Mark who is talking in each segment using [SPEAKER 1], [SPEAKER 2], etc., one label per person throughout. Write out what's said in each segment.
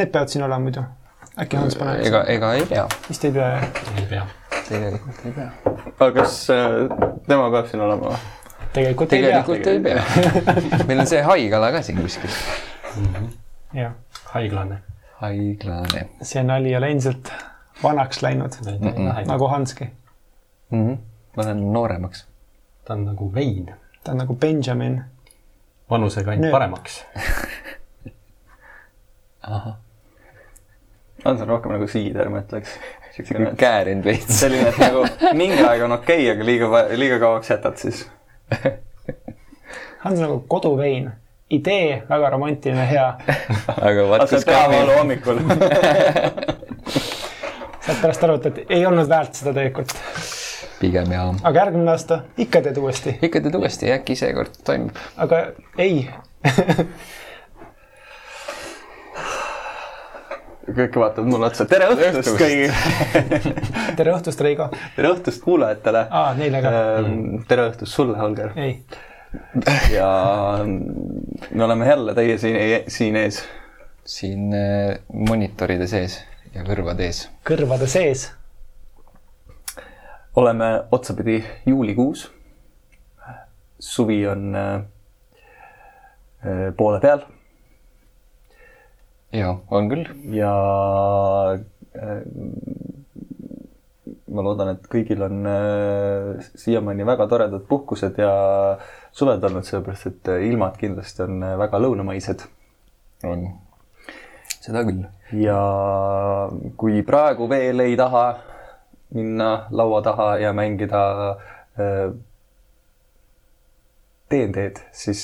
[SPEAKER 1] need peavad siin olema muidu? äkki Hans paneb?
[SPEAKER 2] ega, ega ei pea,
[SPEAKER 1] vist ei pea jah?
[SPEAKER 3] ei pea.
[SPEAKER 2] tegelikult ei pea.
[SPEAKER 4] aga kas äh, tema peab siin olema või?
[SPEAKER 1] tegelikult ei pea.
[SPEAKER 2] tegelikult ei pea. meil on see haigala ka siin kuskil.
[SPEAKER 1] jah,
[SPEAKER 3] haiglane.
[SPEAKER 2] haiglane
[SPEAKER 1] see nali ei ole endiselt vanaks läinud nagu Hanski.
[SPEAKER 2] mm. -hmm. ma lähen nooremaks.
[SPEAKER 3] ta on nagu vein,
[SPEAKER 1] ta on nagu Benjamin.
[SPEAKER 3] vanusega ainult paremaks.
[SPEAKER 2] ahah,
[SPEAKER 4] on see rohkem nagu siider, ma ütleks.
[SPEAKER 2] käärinud veits.
[SPEAKER 4] selline, et nagu mingi aeg on okei okay,, aga liiga, liiga kauaks jätad siis.
[SPEAKER 1] Hans on nagu koduvein. idee väga romantiline, hea.
[SPEAKER 2] aga vaat kus
[SPEAKER 4] peavalu
[SPEAKER 2] ka
[SPEAKER 4] hommikul.
[SPEAKER 1] saad pärast aru, et ei olnud väärt seda tegelikult.
[SPEAKER 2] pigem jaa.
[SPEAKER 1] aga järgmine aasta ikka teed uuesti,
[SPEAKER 2] ikka teed uuesti, äkki seekord toimib.
[SPEAKER 1] aga ei.
[SPEAKER 4] kõik vaatavad mulle otsa, tere õhtust kõigile.
[SPEAKER 1] tere õhtust, Reigo.
[SPEAKER 4] tere õhtust kuulajatele.
[SPEAKER 1] aa, neile ka.
[SPEAKER 4] tere õhtust sulle, Holger.
[SPEAKER 1] ei,
[SPEAKER 4] ja me oleme jälle teie siin, siin ees.
[SPEAKER 2] siin äh, monitoride sees ja kõrvade ees.
[SPEAKER 1] kõrvade sees.
[SPEAKER 4] oleme otsapidi juulikuus. suvi on äh, poole peal
[SPEAKER 2] ja on küll.
[SPEAKER 4] ja äh, ma loodan, et kõigil on äh, siiamaani väga toredad puhkused ja suved olnud, sellepärast et äh, ilmad kindlasti on väga lõunamaised
[SPEAKER 2] on. seda küll.
[SPEAKER 4] ja kui praegu veel ei taha minna laua taha ja mängida äh, DnD-d, siis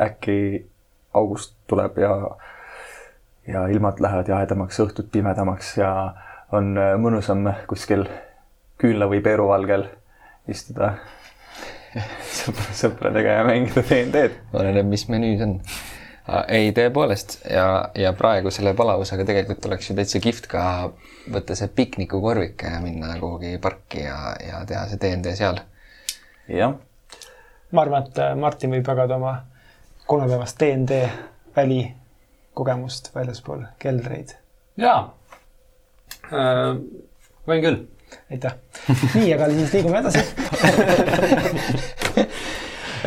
[SPEAKER 4] äkki august tuleb ja ja ilmad lähevad jahedamaks, õhtud pimedamaks ja on äh, mõnusam kuskil küünla või peeruvalgel istuda sõpra, sõpradega ja mängida DnD-d.
[SPEAKER 2] oleneb, mis menüüs on. ei, tõepoolest ja, ja praegu selle palavusega tegelikult oleks ju täitsa kihvt ka võtta see piknikukorvike ja minna kuhugi parki ja, ja teha see DnD seal.
[SPEAKER 4] jah
[SPEAKER 1] ma arvan, et äh, Martin võib jagada oma kolmepäevast DnD väli kogemust väljaspool keldreid.
[SPEAKER 3] jaa. võin küll.
[SPEAKER 1] aitäh. nii, aga siis liigume edasi.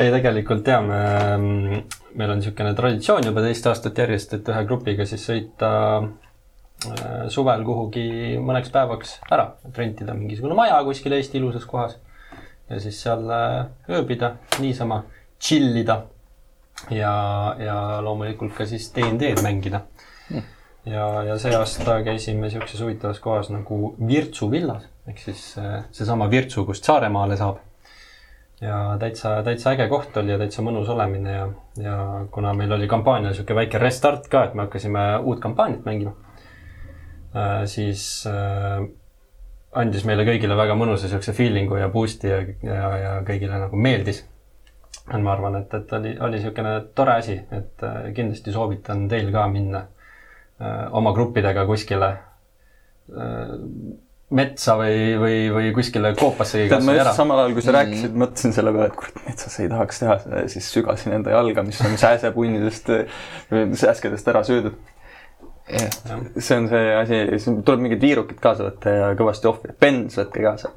[SPEAKER 3] ei, tegelikult jaa, me, meil on niisugune traditsioon juba teist aastat järjest, et ühe grupiga siis sõita äh, suvel kuhugi mõneks päevaks ära, et rentida mingisugune maja kuskil Eesti ilusas kohas ja siis seal äh, ööbida, niisama chill ida ja, ja loomulikult ka siis DnD-d mängida. Ja, ja see aasta käisime niisuguses huvitavas kohas nagu Virtsu villas. Ehk siis äh, seesama Virtsu, kust Saaremaale saab. Ja täitsa, täitsa äge koht oli ja täitsa mõnus olemine ja, ja kuna meil oli kampaania niisugune väike restart ka, et me hakkasime uut kampaaniat mängima äh,, siis äh, andis meile kõigile väga mõnusa niisuguse feeling'u ja boost'i ja, ja, ja kõigile nagu meeldis. Ma arvan, et, et oli, oli niisugune tore asi, et äh, kindlasti soovitan teil ka minna äh, oma gruppidega kuskile äh, metsa või, või, või kuskile koopassegi
[SPEAKER 4] tead, ma
[SPEAKER 3] kasvõi ära
[SPEAKER 4] just. samal ajal, kui sa rääkisid, mõtlesin selle peale, et kurat, metsas ei tahaks teha, siis sügasin enda jalga, mis on sääsepunnidest, sääskedest ära söödud. see on see asi, tuleb mingid viirukid kaasa võtta ja kõvasti ohvri, bens võtke kaasa.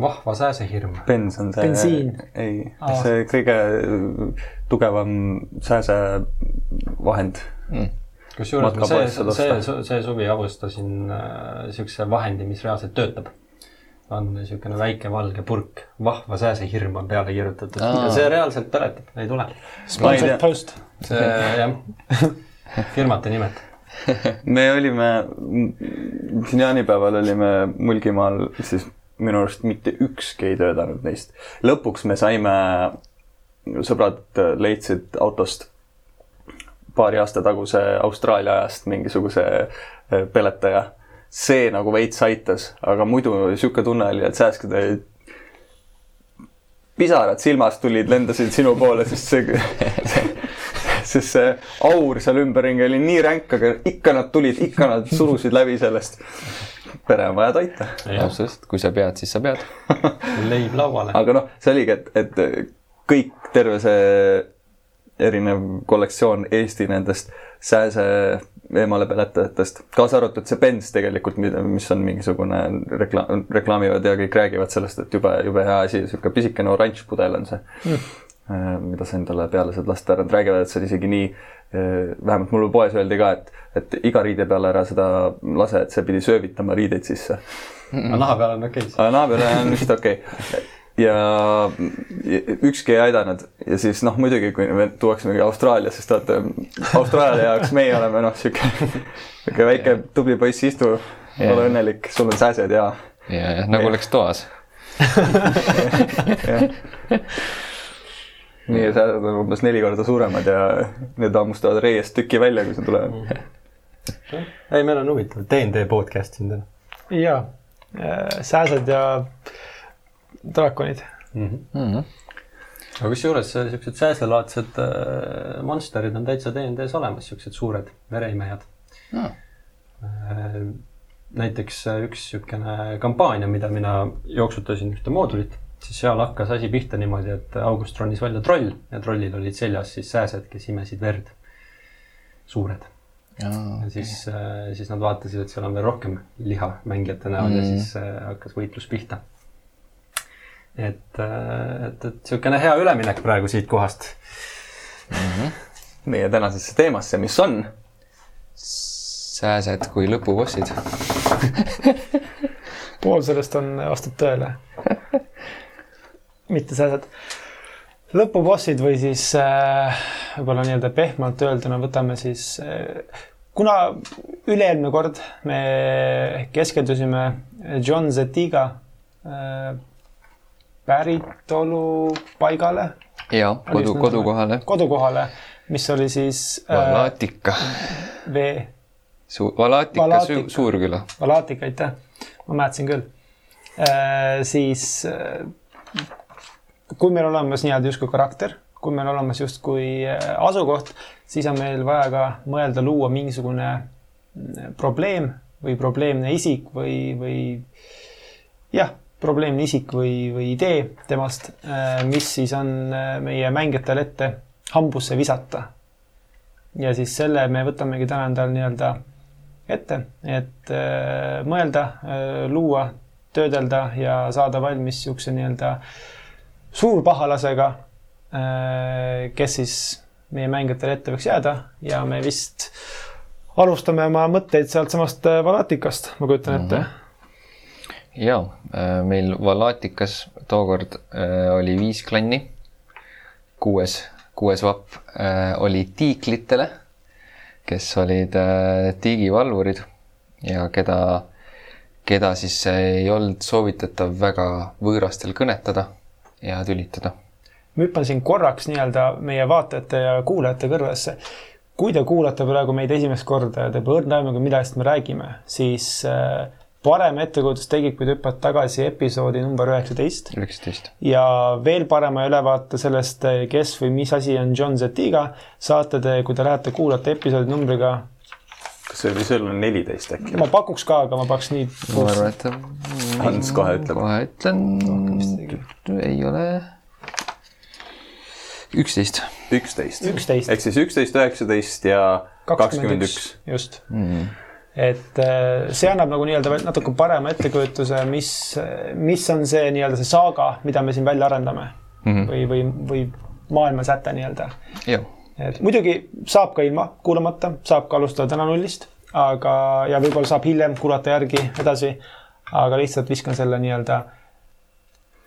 [SPEAKER 3] Vahva sääsehirm.
[SPEAKER 4] bens on see.
[SPEAKER 1] Bensiin.
[SPEAKER 4] ei
[SPEAKER 1] Aa.,
[SPEAKER 4] see kõige tugevam sääsevahend.
[SPEAKER 3] kusjuures ma see, see see suvi avustasin äh, siukse vahendi, mis reaalselt töötab. on niisugune väike valge purk, vahva sääsehirm on peale kirjutatud
[SPEAKER 2] Aa.
[SPEAKER 3] ja see reaalselt põletab, ei tule.
[SPEAKER 1] Sponsored post.
[SPEAKER 3] see jah, firmat ei nimeta.
[SPEAKER 4] me olime, siin jaanipäeval olime Mulgimaal, siis minu arust mitte ükski ei töötanud neist. lõpuks me saime, sõbrad leidsid autost paari aasta taguse Austraalia ajast mingisuguse eh, peletaja. see nagu veits aitas, aga muidu sihuke tunne oli, et sääsked olid pisarad silmast tulid, lendasid sinu poole, sest see, sest see aur seal ümberringi oli nii ränk, aga ikka nad tulid, ikka nad surusid läbi sellest. Pere on vaja toita.
[SPEAKER 2] absoluutselt, kui sa pead, siis sa pead.
[SPEAKER 3] leib lauale.
[SPEAKER 4] aga noh, see oligi, et, et kõik, terve see erinev kollektsioon Eesti nendest sääse eemale peletajatest, kaasa arvatud see Benz tegelikult, mis on mingisugune reklaam, reklaamivad ja kõik räägivad sellest, et jube, jube hea asi, niisugune pisikene oranž pudel on see mm., mida sa endale peale saad lasta ära, nad räägivad, et see on isegi nii, äh, vähemalt mulle poes öeldi ka, et, et iga riide peale ära seda lase, et see pidi söövitama riideid sisse.
[SPEAKER 3] aga naha peal on okei okay..
[SPEAKER 4] aga naha peal on vist okei. Okay ja ükski ei aidanud. Ja siis noh, muidugi kui me tuuakse mingi Austraaliasse, siis vaata Austraalia jaoks meie oleme noh, sihuke, sihuke väike tubli poiss, istu, ole õnnelik, sul on sääsed ja.
[SPEAKER 2] ja, ja nagu oleks toas
[SPEAKER 4] meie sääsed on umbes neli korda suuremad ja need hammustavad reiest tüki välja, kui sa tulevad.
[SPEAKER 3] ei, meil on huvitav DnD podcast siin täna.
[SPEAKER 1] ja, sääsed ja draakonid
[SPEAKER 3] mm. -hmm. Mm -hmm. aga kusjuures siuksed sääselaadsed äh, monsterid on täitsa DnD-s olemas, siuksed suured vereimejad mm. näiteks äh, üks niisugune kampaania, mida mina jooksutasin ühte moodulit, siis seal hakkas asi pihta niimoodi, et August ronis välja troll ja trollil olid seljas siis sääsed, kes imesid verd. suured ja, okay. ja siis, siis nad vaatasid, et seal on veel rohkem liha mängijate näol mm. ja siis hakkas võitlus pihta et, äh, et, et niisugune hea üleminek praegu siit kohast
[SPEAKER 4] mm. -hmm. meie tänasesse teemasse, mis on?
[SPEAKER 2] sääsed kui lõpubossid
[SPEAKER 1] pool sellest on, vastab tõele mitte sääsed. lõpubossid või siis äh, võib-olla nii-öelda pehmelt öelduna võtame siis äh, kuna üle-eelmine kord me keskendusime John Zetiga äh, päritolupaigale.
[SPEAKER 2] ja kodu, kodukohale.
[SPEAKER 1] kodukohale, mis oli siis
[SPEAKER 2] äh,. Valatika
[SPEAKER 1] äh,. vee.
[SPEAKER 2] Su-, Valatika, Valatika. Su, Suurküla.
[SPEAKER 1] Valatika, aitäh. ma mäletasin küll äh,. siis äh, kui meil on olemas nii-öelda justkui karakter, kui meil on olemas justkui äh, asukoht, siis on meil vaja ka mõelda, luua mingisugune mm, probleem või probleemne isik või, või jah probleemne isik või, või idee temast, äh, mis siis on äh, meie mängijatele ette hambusse visata. ja siis selle me võtamegi täna endale nii-öelda ette, et äh, mõelda, luua, töödelda ja saada valmis niisuguse nii-öelda suurpahalasega, kes siis meie mängijatele ette võiks jääda ja me vist alustame oma mõtteid sealtsamast Valatikast, ma kujutan ette mm. -hmm
[SPEAKER 2] ja äh, meil Valatikas tookord äh, oli viis klanni. kuues, kuues vapp äh, oli tiiklitele, kes olid tiigivalvurid ja keda, keda siis ei olnud soovitatav väga võõrastel kõnetada ja tülitada.
[SPEAKER 1] ma hüppan siin korraks nii-öelda meie vaatajate ja kuulajate kõrvadesse kui te kuulate praegu meid esimest korda ja te pole õrna aimugi, millest me räägime, siis äh, parem ettekujutus tekib, kui te hüppate tagasi episoodi number üheksateist.
[SPEAKER 2] üheksateist.
[SPEAKER 1] ja veel parema ülevaate sellest, kes või mis asi on John Zetiga, saate te, kui te lähete kuulata episoodi numbriga.
[SPEAKER 4] Kas see oli, see oli neliteist äkki?
[SPEAKER 1] ma pakuks ka, aga ma peaks nii.
[SPEAKER 2] ma arvan, et.
[SPEAKER 4] Hans kohe ütleb.
[SPEAKER 2] kohe ütlen, ei ole. üksteist.
[SPEAKER 4] üksteist.
[SPEAKER 1] üksteist.
[SPEAKER 4] ehk siis üksteist, üheksateist ja kakskümmend üks.
[SPEAKER 1] just mm et äh, see annab nagu nii-öelda natuke parema ettekujutuse, mis, mis on see nii-öelda see saaga, mida me siin välja arendame mm -hmm. või, või, või maailmasäte nii-öelda. Et muidugi saab ka ilma kuulamata, saab ka alustada täna nullist, aga, ja võib-olla saab hiljem kuulata järgi edasi. aga lihtsalt viskan selle nii-öelda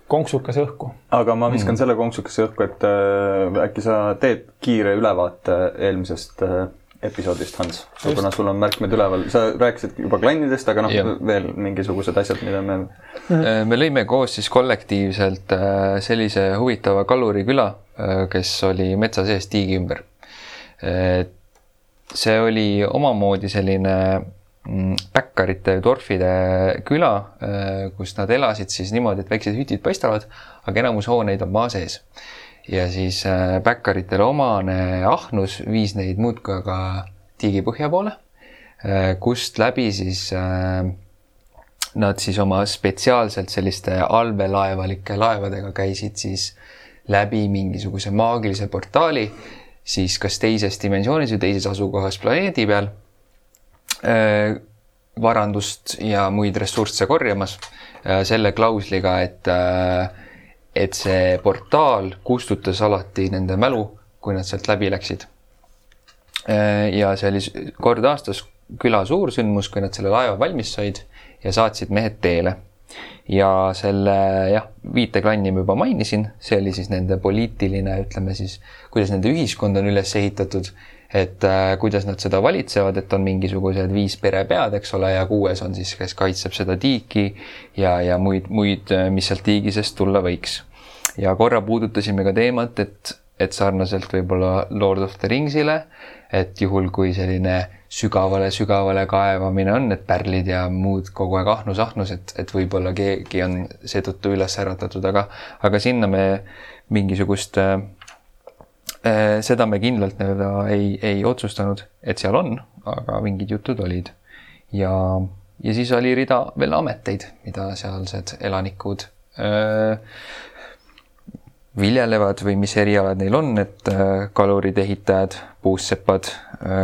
[SPEAKER 1] konksukese õhku.
[SPEAKER 4] aga ma viskan mm. selle konksukese õhku, et äh, äkki sa teed kiire ülevaate eelmisest äh, episoodist, Hans, kuna sul on märkmed üleval, sa rääkisid juba klannidest, aga noh, veel mingisugused asjad, mida me.
[SPEAKER 2] Äh, me lõime koos siis kollektiivselt äh, sellise huvitava kaluriküla, äh, kes oli metsa sees tiigi ümber. see oli omamoodi selline mm, päkkarite, dwarfide küla, kus nad elasid siis niimoodi, et väiksed hütid paistavad, aga enamus hooneid on maa sees ja siis äh, omane ahnus viis neid muudkui aga tiigi põhja poole, äh, kust läbi siis äh, nad siis oma spetsiaalselt selliste allveelaevalike laevadega käisid siis läbi mingisuguse maagilise portaali siis kas teises dimensioonis või teises asukohas planeedi peal varandust ja muid ressursse korjamas selle klausliga, et, äh, et see portaal kustutas alati nende mälu, kui nad sealt läbi läksid. Äh, ja see oli kord aastas küla suursündmus, kui nad selle laeva valmis said ja saatsid mehed teele. ja selle jah, viite klanni ma juba mainisin, see oli siis nende poliitiline, ütleme siis, kuidas nende ühiskond on üles ehitatud et äh, kuidas nad seda valitsevad, et on mingisugused viis perepead, eks ole, ja kuues on siis, kes kaitseb seda tiiki ja, ja muid, muid, äh, mis sealt tiigi seest tulla võiks. ja korra puudutasime ka teemat, et, et sarnaselt võib-olla Lord of the Ringsile, et juhul, kui selline sügavale-sügavale kaevamine on, et pärlid ja muud kogu aeg ahnus-ahnus, et, et võib-olla keegi on seetõttu üles äratatud, aga, aga sinna me mingisugust äh, seda me kindlalt nii-öelda ei, ei otsustanud, et seal on, aga mingid jutud olid. ja, ja siis oli rida veel ameteid, mida sealsed elanikud öö, äh, viljelevad või mis erialad neil on, et äh, kalurid, ehitajad, puussepad,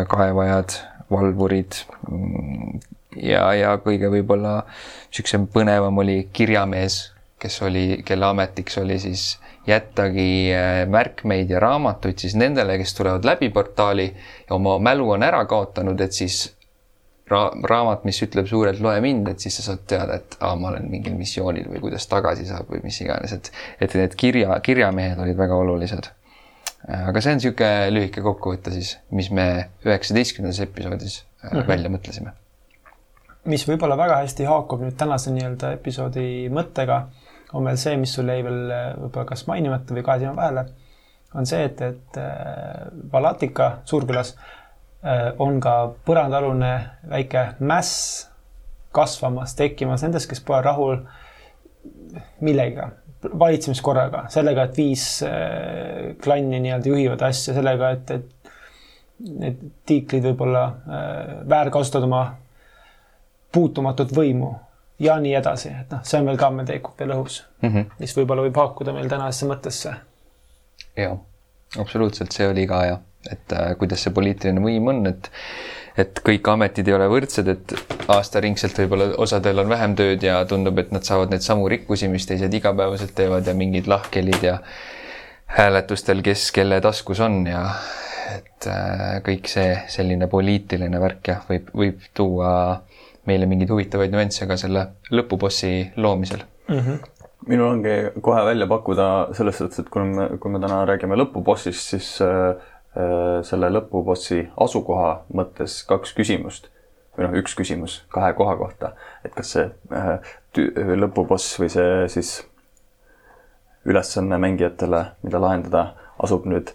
[SPEAKER 2] kaevajad, valvurid mm, ja, ja kõige võib-olla niisugusem põnevam oli kirjamees, kes oli, kelle ametiks oli siis jättagi äh, märkmeid ja raamatuid siis nendele, kes tulevad läbi portaali ja oma mälu on ära kaotanud, et siis ra raamat, mis ütleb suurelt loe mind, et siis sa saad teada, et aa, ma olen mingil missioonil või kuidas tagasi saab või mis iganes, et et need kirja, kirjamehed olid väga olulised. Äh, aga see on niisugune lühike kokkuvõte siis, mis me üheksateistkümnendas episoodis mm -hmm. välja mõtlesime.
[SPEAKER 1] mis võib-olla väga hästi haakub nüüd tänase nii-öelda episoodi mõttega on veel see, mis sul jäi veel äh, võib-olla kas mainimata või kahe silma vahele, on see, et, et äh, Valatika Suurkülas äh, on ka põrandaalune väike mäss kasvamas, tekkimas nendes, kes pole rahul millegagi, valitsemiskorraga, sellega, et viis klanni nii-öelda juhivad asja, sellega, et, et need tiiklid võib-olla väärkasutavad oma puutumatut võimu ja nii edasi, et noh, see on veel ka meil tegelikult veel õhus mm, -hmm. mis võib-olla võib haakuda meil tänasesse mõttesse.
[SPEAKER 2] ja, absoluutselt, see oli ka jah, et äh, kuidas see poliitiline võim on, et et kõik ametid ei ole võrdsed, et aastaringselt võib-olla osadel on vähem tööd ja tundub, et nad saavad neid samu rikkusi, mis teised igapäevaselt teevad ja mingid lahkhelid ja hääletustel, kes kelle taskus on ja et äh, kõik see selline poliitiline värk jah, võib, võib tuua äh, meile mingeid huvitavaid nüansse ka selle lõpubossi loomisel. Mm.
[SPEAKER 4] -hmm minul ongi kohe välja pakkuda selles suhtes, et kui me, kui me täna räägime lõpubossist, siis äh, äh, selle lõpubossi asukoha mõttes kaks küsimust. Või noh, üks küsimus kahe koha kohta, et kas see äh, lõpuboss või see siis ülesanne mängijatele, mida lahendada, asub nüüd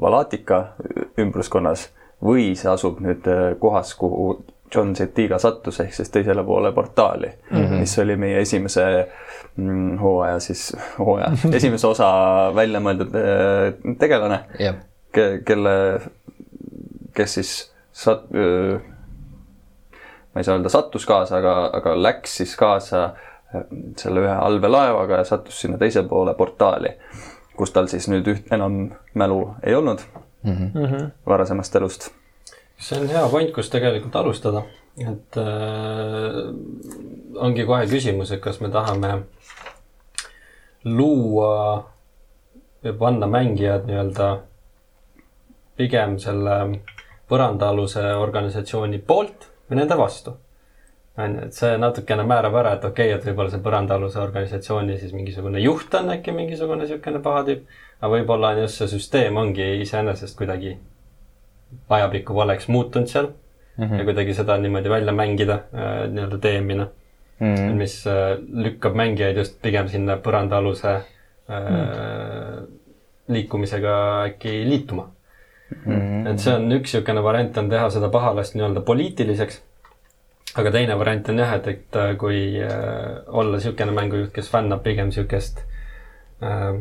[SPEAKER 4] Valatika ümbruskonnas või see asub nüüd äh, kohas, kuhu John Zetiga sattus ehk siis teisele poole portaali mm, -hmm. mis oli meie esimese mm, hooaja siis, hooaja, esimese osa välja mõeldud äh, tegelane
[SPEAKER 2] yeah.,
[SPEAKER 4] ke, kelle, kes siis sat-, ma ei saa öelda sattus kaasa, aga, aga läks siis kaasa äh, selle ühe allveelaevaga ja sattus sinna teise poole portaali, kus tal siis nüüd üht enam mälu ei olnud mm -hmm. varasemast elust
[SPEAKER 3] see on hea point, kus tegelikult alustada, et äh, ongi kohe küsimus, et kas me tahame luua ja panna mängijad nii-öelda pigem selle põrandaaluse organisatsiooni poolt või nende vastu. on ju, et see natukene määrab ära, et okei okay,, et võib-olla see põrandaaluse organisatsiooni siis mingisugune juht on äkki mingisugune niisugune paha tüüp, aga võib-olla on just see süsteem ongi iseenesest kuidagi ajapikku valeks muutunud seal mm -hmm. ja kuidagi seda niimoodi välja mängida äh,, nii-öelda teemina mm, -hmm. mis äh, lükkab mängijaid just pigem sinna põrandaaluse äh, mm -hmm. liikumisega äkki liituma mm. -hmm. et see on üks niisugune variant, on teha seda pahalast nii-öelda poliitiliseks. aga teine variant on jah, et, et äh, kui äh, olla niisugune mängujuht, kes fännab pigem niisugust äh,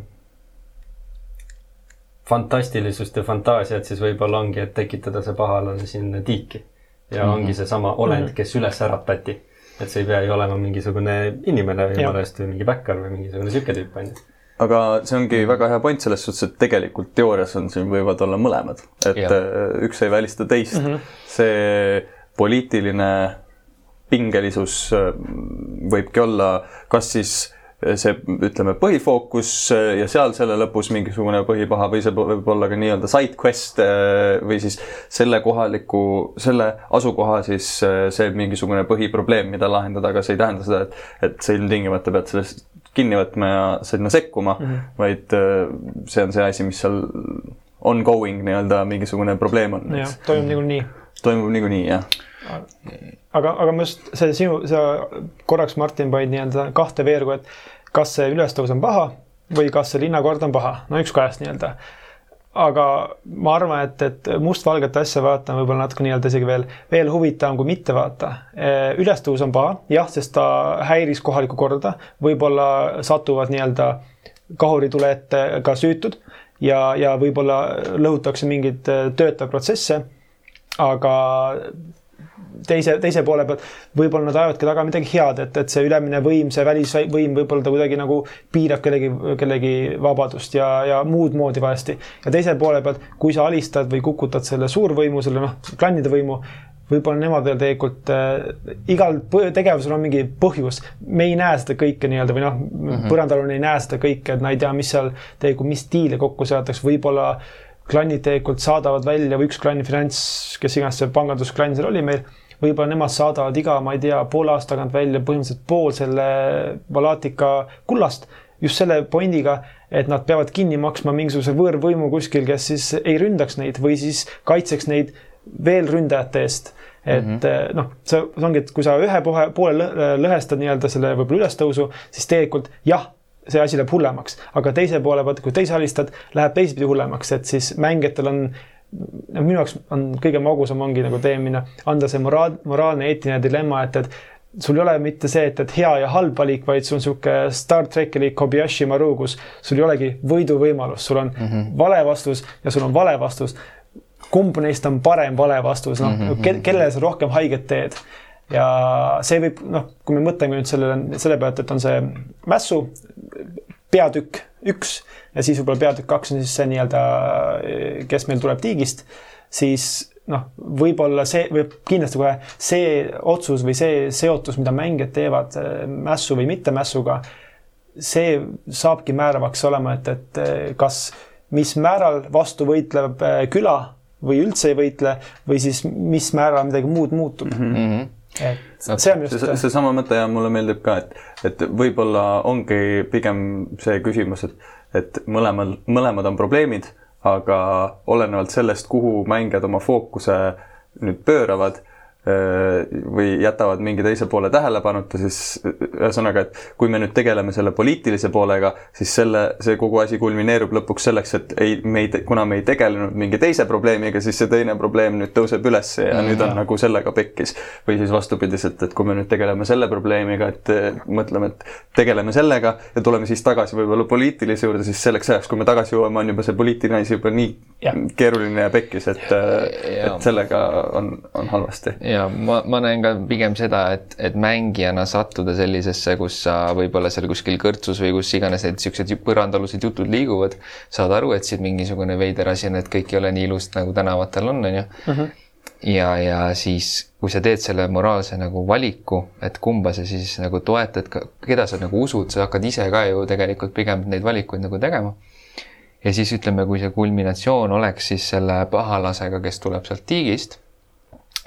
[SPEAKER 3] fantastilisust ja fantaasiat, siis võib-olla ongi, et tekitada see pahalane sinna tiiki. ja mm -hmm. ongi seesama olend, mhm. kes üles äratati. et see ei pea ju olema mingisugune inimene või mõnest või mingi bäkkar või mingisugune sihuke tüüp, on ju.
[SPEAKER 4] aga see ongi väga hea point selles suhtes, et tegelikult teoorias on siin võivad olla mõlemad, et
[SPEAKER 2] Jah.
[SPEAKER 4] äh, üks ei välista teist mm. -hmm. see poliitiline pingelisus äh, võibki olla, kas siis see, ütleme, põhifookus ja seal selle lõpus mingisugune põhipaha või see võib olla ka nii-öelda side quest äh, või siis selle kohaliku, selle asukoha siis äh, see mingisugune põhiprobleem, mida lahendada, aga see ei tähenda seda, et, et sa ilmtingimata pead sellest kinni võtma ja sinna sekkuma mm, -hmm. vaid äh, see on see asi, mis seal ongoing nii-öelda mingisugune probleem on.
[SPEAKER 1] jah, toimub niikuinii
[SPEAKER 4] toimub niikuinii, jah.
[SPEAKER 1] aga, aga ma just see sinu, sa korraks, Martin, panid nii-öelda kahte veergu, et kas see ülestõus on paha või kas see linnakord on paha, no üks kahest nii-öelda. aga ma arvan, et, et mustvalget asja vaadata on võib-olla natuke nii-öelda isegi veel, veel huvitavam kui mitte vaata. ülestõus on paha, jah, sest ta häiris kohalikku korda, võib-olla satuvad nii-öelda kahuritule ette ka süütud ja, ja võib-olla lõhutakse mingeid töötavaid protsesse aga teise, teise poole pealt võib-olla nad ajavadki taga midagi head, et, et see ülemine võim, see välisvõim võib-olla ta kuidagi nagu piirab kellegi, kellegi vabadust ja, ja muud moodi valesti. ja teise poole pealt, kui sa alistad või kukutad selle suurvõimu, selle noh, klannide võimu, võib-olla nemad veel tegelikult äh, igal tegevusel on mingi põhjus. me ei näe seda kõike nii-öelda või noh mm -hmm., põrandaalune ei näe seda kõike, et nad ei tea, mis seal tegelikult, mis diile kokku seatakse, võib-olla klannid tegelikult saadavad välja või üks klanni finants, kes iganes see pangandusklann seal oli meil, võib-olla nemad saadavad iga, ma ei tea, poole aasta tagant välja põhimõtteliselt pool selle Valatika kullast just selle pointiga, et nad peavad kinni maksma mingisuguse võõrvõimu kuskil, kes siis ei ründaks neid või siis kaitseks neid veel ründajate eest. et mm -hmm. noh, see ongi, et kui sa ühe poole, poole lõhestad nii-öelda selle võib-olla ülestõusu, siis tegelikult jah see asi läheb hullemaks, aga teise poole pealt, kui teise alistad, läheb teisipidi hullemaks, et siis mängijatel on minu jaoks on kõige magusam ongi nagu teemine, anda see moraal, moraalne eetiline dilemma, et, et sul ei ole mitte see, et, et hea ja halb valik, vaid sul on niisugune Star trackilik Kobayashi Maru, kus sul ei olegi võiduvõimalust, sul on mm -hmm. vale vastus ja sul on vale vastus. kumb neist on parem vale vastus, noh mm -hmm. kellele sa rohkem haiget teed ja see võib, noh, kui me mõtleme nüüd sellele, selle pealt, et on see mässu peatükk üks ja siis võib-olla peatükk kaks on siis see nii-öelda, kes meil tuleb tiigist, siis noh, võib-olla see võib kindlasti kohe see otsus või see seotus, mida mängijad teevad mässu või mitte mässuga, see saabki määravaks olema, et, et kas, mis määral vastu võitleb küla või üldse ei võitle või siis mis määral midagi muud muutub mm. -hmm et see on just
[SPEAKER 4] see, seesama mõte ja mulle meeldib ka, et, et võib-olla ongi pigem see küsimus, et, et mõlemal, mõlemad on probleemid, aga olenevalt sellest, kuhu mängijad oma fookuse nüüd pööravad või jätavad mingi teise poole tähelepanuta, siis ühesõnaga, et kui me nüüd tegeleme selle poliitilise poolega, siis selle, see kogu asi kulmineerub lõpuks selleks, et ei, me ei, kuna me ei tegelenud mingi teise probleemiga, siis see teine probleem nüüd tõuseb üles ja mm, nüüd on ja. nagu sellega pekkis. või siis vastupidiselt, et kui me nüüd tegeleme selle probleemiga, et mõtleme, et tegeleme sellega ja tuleme siis tagasi võib-olla poliitilise juurde, siis selleks ajaks, kui me tagasi jõuame, on juba see poliitiline asi juba nii ja. keeruline ja pekkis, et, et sellega on, on halvasti
[SPEAKER 2] ja ma, ma näen ka pigem seda, et, et mängijana sattuda sellisesse, kus sa võib-olla seal kuskil kõrtsus või kus iganes need siuksed põrandaalused jutud liiguvad, saad aru, et siin mingisugune veider asi on, et kõik ei ole nii ilus, nagu tänavatel on, onju. Mhm. ja, ja siis, kui sa teed selle moraalse nagu valiku, et kumba sa siis nagu toetad, keda sa nagu usud, sa hakkad ise ka ju tegelikult pigem neid valikuid nagu tegema ja siis ütleme, kui see kulminatsioon oleks siis selle pahalasega, kes tuleb sealt tiigist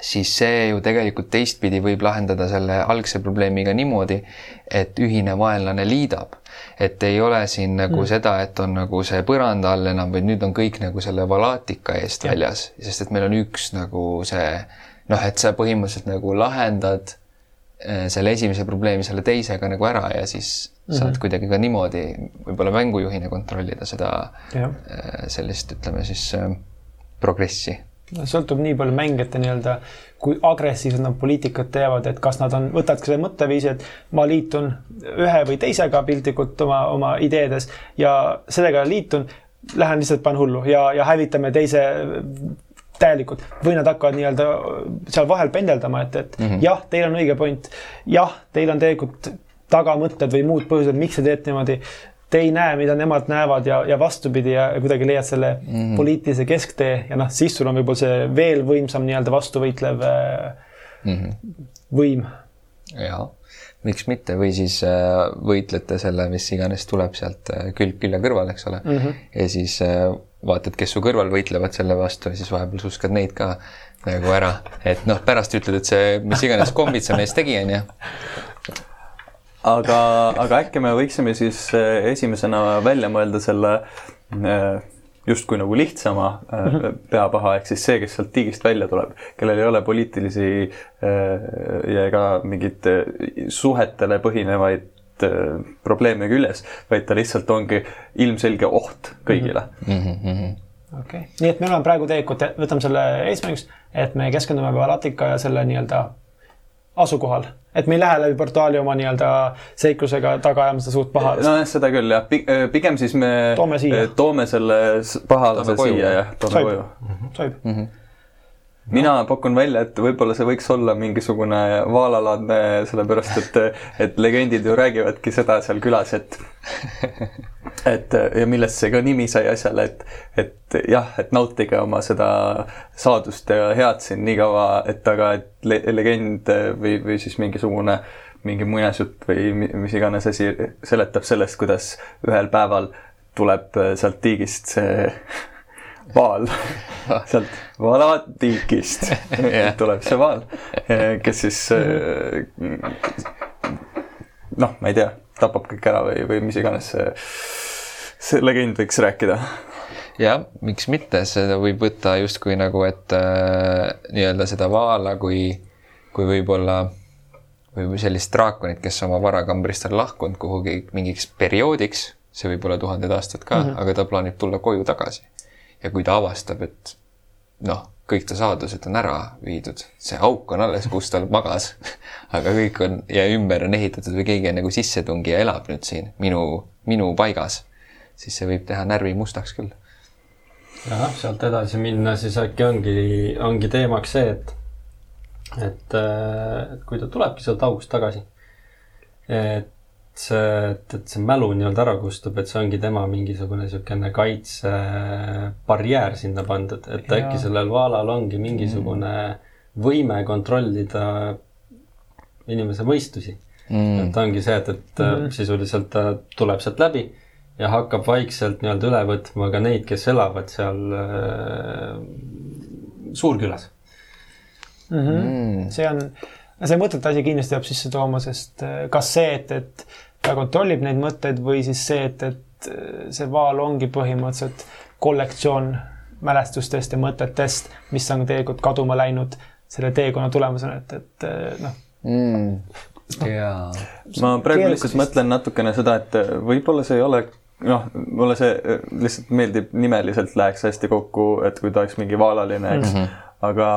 [SPEAKER 2] siis see ju tegelikult teistpidi võib lahendada selle algse probleemiga niimoodi, et ühine vaenlane liidab. et ei ole siin nagu mm. seda, et on nagu see põranda all enam, vaid nüüd on kõik nagu selle valaatika eest ja. väljas, sest et meil on üks nagu see noh, et sa põhimõtteliselt nagu lahendad äh, selle esimese probleemi selle teisega nagu ära ja siis mm -hmm. saad kuidagi ka niimoodi võib-olla mängujuhina kontrollida seda ja. Äh, sellist, ütleme siis äh, progressi
[SPEAKER 1] sõltub nii palju mängijate nii-öelda, kui agressiivsed nad poliitikat teevad, et kas nad on, võtavadki selle mõtteviisi, et ma liitun ühe või teisega piltlikult oma, oma ideedes ja sellega liitun, lähen lihtsalt panen hullu ja, ja hävitame teise täielikult või nad hakkavad nii-öelda seal vahel pendeldama, et, et mm -hmm. jah, teil on õige point. jah, teil on tegelikult tagamõtted või muud põhjused, miks te teete niimoodi te ei näe, mida nemad näevad ja, ja vastupidi ja, kuidagi leiad selle mm -hmm. poliitilise kesktee ja noh, siis sul on võib-olla see veel võimsam nii-öelda vastuvõitlev mm -hmm. võim.
[SPEAKER 2] jaa, miks mitte või siis äh, võitlete selle, mis iganes tuleb sealt äh, külg külje kõrval, eks ole mm. -hmm. ja siis äh, vaatad, kes su kõrval võitlevad selle vastu ja siis vahepeal suskad neid ka nagu ära, et noh, pärast ütled, et see, mis iganes kombid see mees tegi, onju
[SPEAKER 4] aga, aga äkki me võiksime siis eh, esimesena välja mõelda selle eh, justkui nagu lihtsama eh, peapaha, ehk siis see, kes sealt tiigist välja tuleb, kellel ei ole poliitilisi ja ega mingeid suhetele põhinevaid probleeme küljes, vaid ta lihtsalt ongi ilmselge oht kõigile mm.
[SPEAKER 1] -hmm okei okay., nii et meil on praegu tegelikult, võtame selle eesmärgiks, et me keskendume Valatika ja selle nii-öelda asukohal, et me ei lähe läbi portaali oma nii-öelda seiklusega taga ajama seda suurt paha.
[SPEAKER 4] nojah, seda küll jah, pigem siis me
[SPEAKER 1] toome, siia.
[SPEAKER 4] toome selle pahalase siia jah, toome koju.
[SPEAKER 1] sobib mm. -hmm
[SPEAKER 4] mina pakun välja, et võib-olla see võiks olla mingisugune vaalalaadne, sellepärast et, et legendid ju räägivadki seda seal külas, et et ja millest see ka nimi sai asjale, et, et jah, et nautige oma seda saadust ja head siin nii kaua, et aga et le legend või, või siis mingisugune mingi muinasjutt või mis iganes asi seletab sellest, kuidas ühel päeval tuleb sealt tiigist see vaal sealt Valatiikist tuleb see vaal, kes siis noh, ma ei tea, tapab kõik ära või, või mis iganes see, see legend võiks rääkida.
[SPEAKER 2] jah, miks mitte, seda võib võtta justkui nagu, et äh, nii-öelda seda vaala kui, kui võib-olla või sellist draakonit, kes oma varakambrist on lahkunud kuhugi mingiks perioodiks, see võib olla tuhanded aastad ka mm, -hmm. aga ta plaanib tulla koju tagasi ja kui ta avastab, et noh, kõik ta saadused on ära viidud, see auk on alles, kus ta magas aga kõik on ja ümber on ehitatud või keegi on nagu sissetungija elab nüüd siin minu, minu paigas, siis see võib teha närvi mustaks küll.
[SPEAKER 3] jah, sealt edasi minna, siis äkki ongi, ongi teemaks see, et, et, et kui ta tulebki sealt august tagasi, et see, et, et see mälu nii-öelda ära kustub, et see ongi tema mingisugune niisugune kaitsebarjäär sinna pandud, et ja. äkki sellel vaalal ongi mingisugune võime kontrollida inimese mõistusi mm.. et ongi see, et, et mm. sisuliselt ta tuleb sealt läbi ja hakkab vaikselt nii-öelda üle võtma ka neid, kes elavad seal äh, suurkülas
[SPEAKER 1] mm. -hmm. Mm. see on, see mõtete asi kindlasti peab sisse tooma, sest äh, kas see, et, et ta kontrollib neid mõtteid või siis see, et, et äh, see vaal ongi põhimõtteliselt kollektsioon mälestustest ja mõtetest, mis on tegelikult kaduma läinud selle teekonna tulemusena, et, et äh, noh
[SPEAKER 2] mm.. jaa.
[SPEAKER 4] ma praegu lihtsalt mõtlen natukene seda, et võib-olla see ei ole noh, mulle see lihtsalt meeldib nimeliselt läheks hästi kokku, et kui ta oleks mingi vaalaline, eks mm, -hmm. aga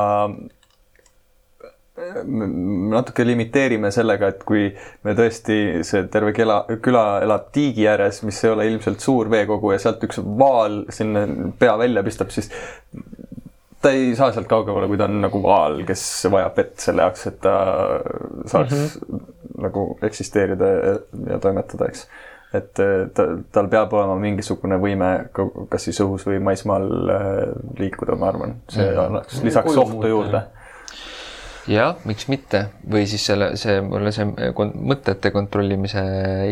[SPEAKER 4] natuke limiteerime sellega, et kui me tõesti, see terve küla, küla elab tiigi ääres, mis ei ole ilmselt suur veekogu ja sealt üks vaal sinna pea välja pistab, siis ta ei saa sealt kaugemale, kui ta on nagu vaal, kes vajab vett selle jaoks, et ta saaks mm -hmm. nagu eksisteerida ja, ja toimetada, eks. et ta, tal peab olema mingisugune võime, kas siis õhus või maismaal äh, liikuda, ma arvan, see mm -hmm. annaks lisaks ohtu juurde
[SPEAKER 2] jah, miks mitte või siis selle, see mulle see mõtete kontrollimise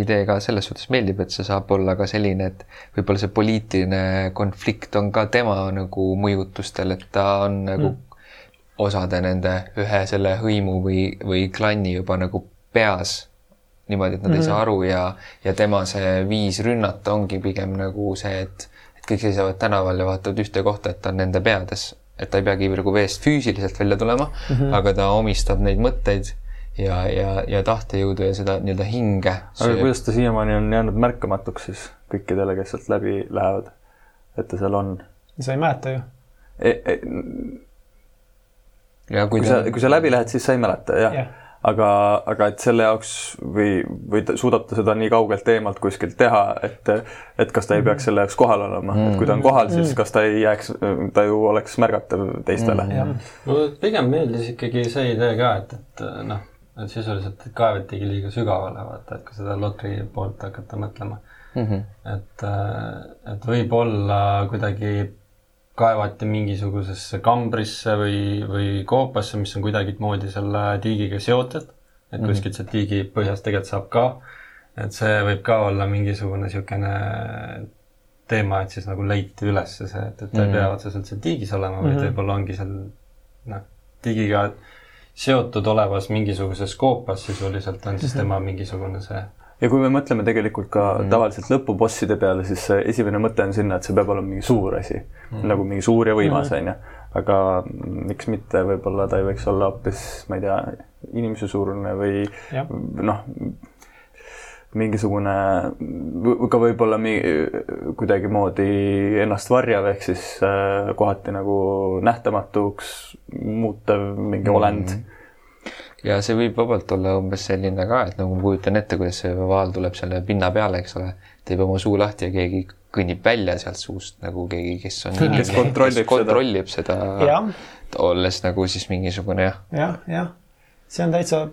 [SPEAKER 2] idee ka selles suhtes meeldib, et see saab olla ka selline, et võib-olla see poliitiline konflikt on ka tema nagu mõjutustel, et ta on nagu mm. osade nende ühe selle hõimu või, või klanni juba nagu peas niimoodi, et nad mm -hmm. ei saa mm-hmm. aru ja, ja tema see viis rünnata ongi pigem nagu see, et, et kõik seisavad tänaval ja vaatavad ühte kohta, et ta on nende peades et ta ei peagi nagu veest füüsiliselt välja tulema mm, -hmm. aga ta omistab neid mõtteid ja, ja, ja tahtejõudu ja seda nii-öelda hinge.
[SPEAKER 4] aga kuidas ta siiamaani on jäänud märkamatuks siis kõikidele, kes sealt läbi lähevad, et ta seal on?
[SPEAKER 1] sa ei mäleta ju
[SPEAKER 4] e. E ja kui, kui ta... sa, kui sa läbi lähed, siis sa ei mäleta, jah yeah aga, aga et selle jaoks või, või suudab ta seda nii kaugelt eemalt kuskilt teha, et, et kas ta ei peaks selle jaoks kohal olema mm., et kui ta on kohal, siis mm. kas ta ei jääks, ta ju oleks märgatav teistele mm..
[SPEAKER 3] mulle pigem meeldis ikkagi see idee ka, et, et noh, et sisuliselt kaevatigi liiga sügavale, vaata, et kui seda Lotri poolt hakata mõtlema.
[SPEAKER 2] mm. -hmm.
[SPEAKER 3] et, et võib-olla kuidagi kaevati mingisugusesse kambrisse või, või koopasse, mis on kuidagimoodi selle tiigiga seotud. et
[SPEAKER 2] Mhm.
[SPEAKER 3] kuskilt sealt tiigi põhjast tegelikult saab ka. et see võib ka olla mingisugune niisugune teema, et siis nagu leiti üles see, et, et ta ei
[SPEAKER 2] Mhm.
[SPEAKER 3] pea otseselt seal tiigis olema, vaid
[SPEAKER 1] Mhm.
[SPEAKER 3] võib-olla ongi seal noh, tiigiga seotud olevas mingisuguses koopas sisuliselt on siis tema mingisugune see
[SPEAKER 4] ja kui me mõtleme tegelikult ka
[SPEAKER 2] Mhm.
[SPEAKER 4] tavaliselt lõpubosside peale, siis esimene mõte on sinna, et see peab olema mingi suur asi mm., nagu mingi suur ja võimas, onju. aga miks mitte, võib-olla ta ei võiks olla hoopis, ma ei tea, inimese suurune või noh, mingisugune ka võib-olla mi- kuidagimoodi ennast varjav, ehk siis äh, kohati nagu nähtamatuks muutev mingi
[SPEAKER 2] Mhm.
[SPEAKER 4] olend.
[SPEAKER 2] Ja see võib vabalt olla umbes selline ka, et nagu ma kujutan ette, kuidas see vaal tuleb selle pinna peale, eks ole, teeb oma suu lahti ja keegi kõnnib välja sealt suust nagu keegi, kes on
[SPEAKER 4] Kes kontrollib seda.
[SPEAKER 2] kontrollib seda,
[SPEAKER 1] jah,
[SPEAKER 2] olles nagu siis mingisugune jah,
[SPEAKER 1] jah, jah, see on täitsa,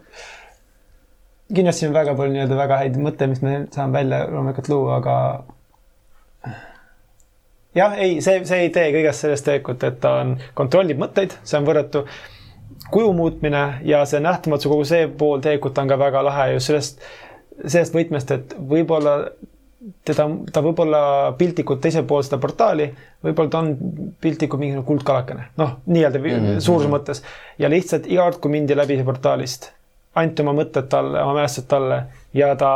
[SPEAKER 1] kindlasti on väga palju nii-öelda väga häid mõtteid, mis me saame välja loomulikult luua, aga jah, ei, see, see idee kõigest sellest tegelikult, et ta on, kontrollib mõtteid, see on võrratu kuju muutmine ja see nähtamatuse kogu see pool tegelikult on ka väga lahe just sellest, sellest võtmest, et võib-olla teda, ta võib olla piltlikult teisel pool seda portaali, võib-olla ta on piltlikult mingisugune kuldkalakene, noh, nii-öelda mm -hmm. suuruse mõttes ja lihtsalt iga kord, kui mindi läbi portaalist, anti oma mõtted talle, oma mälestused talle ja ta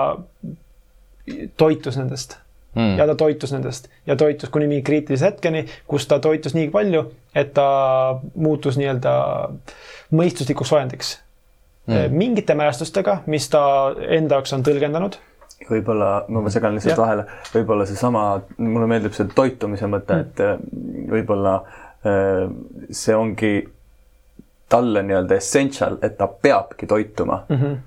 [SPEAKER 1] toitus nendest
[SPEAKER 2] mm.
[SPEAKER 1] ja ta toitus nendest ja toitus kuni mingi kriitilise hetkeni, kus ta toitus nii palju, et ta muutus nii-öelda mõistuslikuks olendiksi mm.. mingite mälestustega, mis ta enda jaoks on tõlgendanud
[SPEAKER 4] võib-olla, ma segan lihtsalt vahele, võib-olla seesama, mulle meeldib see toitumise mõte, et äh, võib-olla äh, see ongi talle nii-öelda essential, et ta peabki toituma
[SPEAKER 1] mm. -hmm.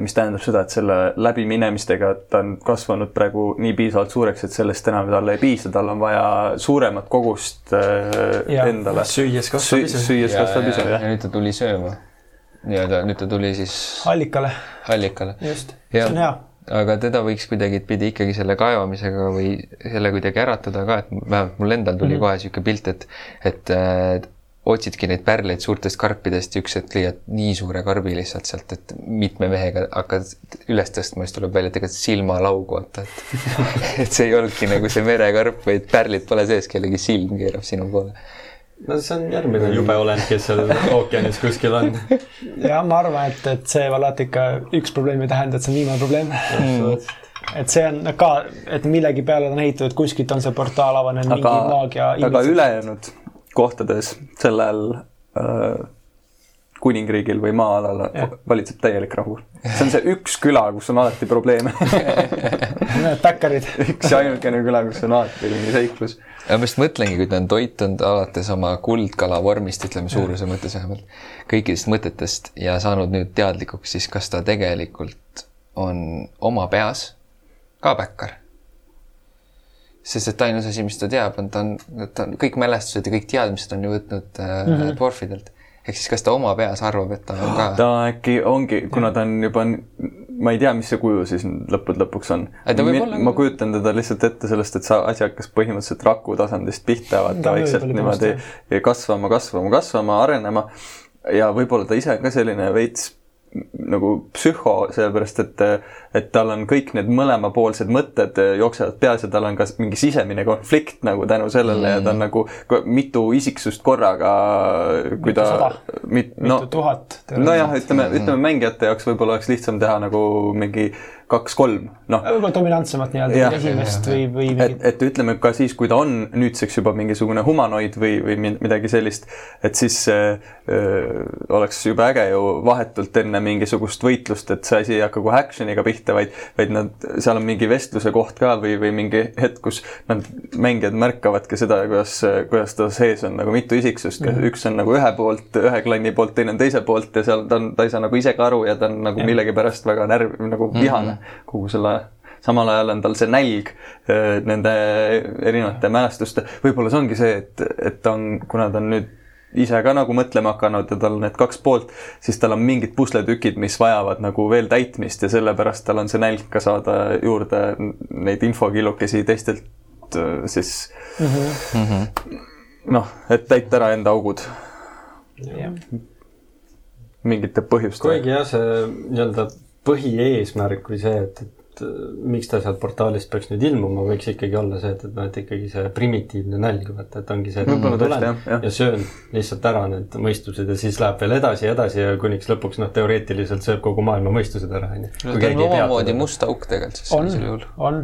[SPEAKER 4] Mis tähendab seda, et selle läbiminemistega ta on kasvanud praegu nii piisavalt suureks, et sellest enam talle ei piisa, tal on vaja suuremat kogust äh,
[SPEAKER 1] Jaa.
[SPEAKER 4] endale.
[SPEAKER 3] süües kasvab ise.
[SPEAKER 4] süües kasvab ise,
[SPEAKER 2] ja,
[SPEAKER 4] jah.
[SPEAKER 2] ja nüüd ta tuli sööma. nii-öelda nüüd ta tuli siis
[SPEAKER 1] allikale,
[SPEAKER 2] allikale.
[SPEAKER 1] just, see on hea.
[SPEAKER 2] aga teda võiks kuidagipidi ikkagi selle kaevamisega või selle kuidagi äratada ka, et vähemalt mul endal tuli mm -hmm. kohe niisugune pilt, et, et äh, otsidki neid pärleid suurtest karpidest ja üks hetk leiad nii suure karbi lihtsalt sealt, et mitme mehega hakkad üles tõstma, siis tuleb välja tegelikult silmalaugu, vaata, et et see ei olnudki nagu see merekarp, vaid pärlid pole sees, kellegi silm keerab sinu poole.
[SPEAKER 3] no see on järgmine jube olend, kes seal ookeanis kuskil on.
[SPEAKER 1] ja ma arvan, et, et see alati ikka üks probleem ei tähenda, et see on viimane probleem. et see on ka, et millegi peale on ehitatud, kuskilt on see portaal avanenud, mingi
[SPEAKER 4] aga
[SPEAKER 1] maagia.
[SPEAKER 4] aga ülejäänud kohtades sellel äh, kuningriigil või maa-alal valitseb täielik rahu. see on see üks küla, kus on alati probleeme
[SPEAKER 1] Need backerid.
[SPEAKER 4] üks ja ainukene küla, kus on alati mingi seiklus.
[SPEAKER 2] ja ma just mõtlengi, kui ta on toitunud alates oma kuldkala vormist, ütleme suuruse mõttes vähemalt, kõikidest mõtetest ja saanud nüüd teadlikuks, siis kas ta tegelikult on oma peas ka bäkkar? Sest et ainus asi, mis ta teab, on ta on, ta on kõik mälestused ja kõik teadmised on ju võtnud äh, mm -hmm. dwarfidelt. ehk siis kas ta oma peas arvab, et ta on ka
[SPEAKER 4] ta äkki ongi, kuna ta on juba, ma ei tea, mis see kuju siis lõppude lõpuks on
[SPEAKER 2] olla-
[SPEAKER 4] ma kujutan teda lihtsalt ette sellest, et sa, asi hakkas põhimõtteliselt raku tasandist pihta, vaata
[SPEAKER 1] Ta
[SPEAKER 4] vaikselt niimoodi kasvama, kasvama, kasvama, arenema ja võib-olla ta ise ka selline veits nagu psühho, sellepärast et, et tal on kõik need mõlemapoolsed mõtted jooksevad peas ja tal on ka mingi sisemine konflikt nagu tänu sellele mm. ja ta on nagu ko- mitu isiksust korraga, kui
[SPEAKER 1] Mitu
[SPEAKER 4] ta mit-, no
[SPEAKER 1] mitu tuhat.
[SPEAKER 4] nojah, ütleme, ütleme mängijate jaoks võib-olla oleks lihtsam teha nagu mingi kaks-kolm, noh.
[SPEAKER 1] võib-olla dominantsemat nii-öelda esimest või, või
[SPEAKER 4] et et ütleme ka siis, kui ta on nüüdseks juba mingisugune humanoid või, või midagi sellist, et siis äh, äh, oleks jube äge ju vahetult enne mingisugust võitlust, et see asi ei hakka kohe action'iga pihta, vaid, vaid nad, seal on mingi vestluse koht ka või, või mingi hetk, kus nad, mängijad märkavadki seda, kuidas, kuidas ta sees on nagu mitu isiksust mm, -hmm. üks on nagu ühe poolt, ühe klanni poolt, teine on teise poolt ja seal ta on, ta ei saa nagu ise ka aru ja ta on nagu millegipärast väga närv, nagu vihane kogu selle samal ajal on tal see nälg äh, nende erinevate mälestuste, võib-olla see ongi see, et, et ta on, kuna ta on nüüd ise ka nagu mõtlema hakanud ja tal on need kaks poolt, siis tal on mingid pusletükid, mis vajavad nagu veel täitmist ja sellepärast tal on see nälg ka saada juurde neid infokillukesi teistelt äh, siis mm -hmm. noh, et täita ära enda augud
[SPEAKER 1] jah,
[SPEAKER 4] mingite põhjustega.
[SPEAKER 3] kuigi jah, see nii-öelda põhieesmärk või see, et, et äh, miks ta sealt portaalist peaks nüüd ilmuma, võiks ikkagi olla see, et, et noh, et ikkagi see primitiivne nälg, vaata, et ongi see, et ma tulen
[SPEAKER 4] jah, jah.
[SPEAKER 3] ja söön lihtsalt ära need mõistused ja siis läheb veel edasi ja edasi ja kuniks lõpuks noh, teoreetiliselt sööb kogu maailma mõistused ära, onju.
[SPEAKER 2] no ta on omamoodi must auk tegelikult siis
[SPEAKER 1] on
[SPEAKER 2] sellisel juhul.,
[SPEAKER 1] on.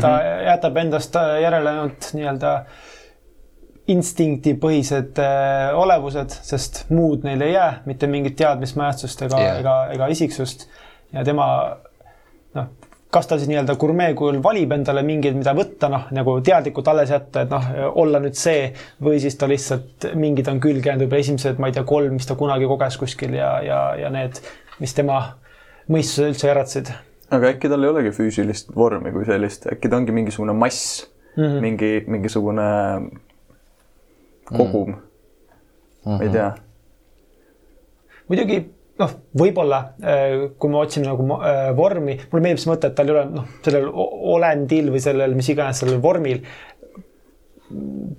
[SPEAKER 1] ta jätab endast järele ainult nii-öelda instinktipõhised äh, olevused, sest muud neil ei jää, mitte mingit teadmismälestust ega yeah., ega, ega isiksust. ja tema noh, kas ta siis nii-öelda gurmee kujul valib endale mingeid, mida võtta, noh nagu teadlikult alles jätta, et noh, olla nüüd see või siis ta lihtsalt mingid on külge jäänud, võib-olla esimesed, ma ei tea, kolm, mis ta kunagi koges kuskil ja, ja, ja need, mis tema mõistuse üldse äratasid
[SPEAKER 4] aga äkki tal ei olegi füüsilist vormi kui sellist, äkki ta ongi mingisugune mass mm. -hmm. mingi, mingisugune kogum mm, -hmm. ma ei tea.
[SPEAKER 1] muidugi noh, võib-olla äh, kui ma otsin nagu äh, vormi, mulle meeldib see mõte, et tal ei ole noh, sellel olendil või sellel, mis iganes sellel vormil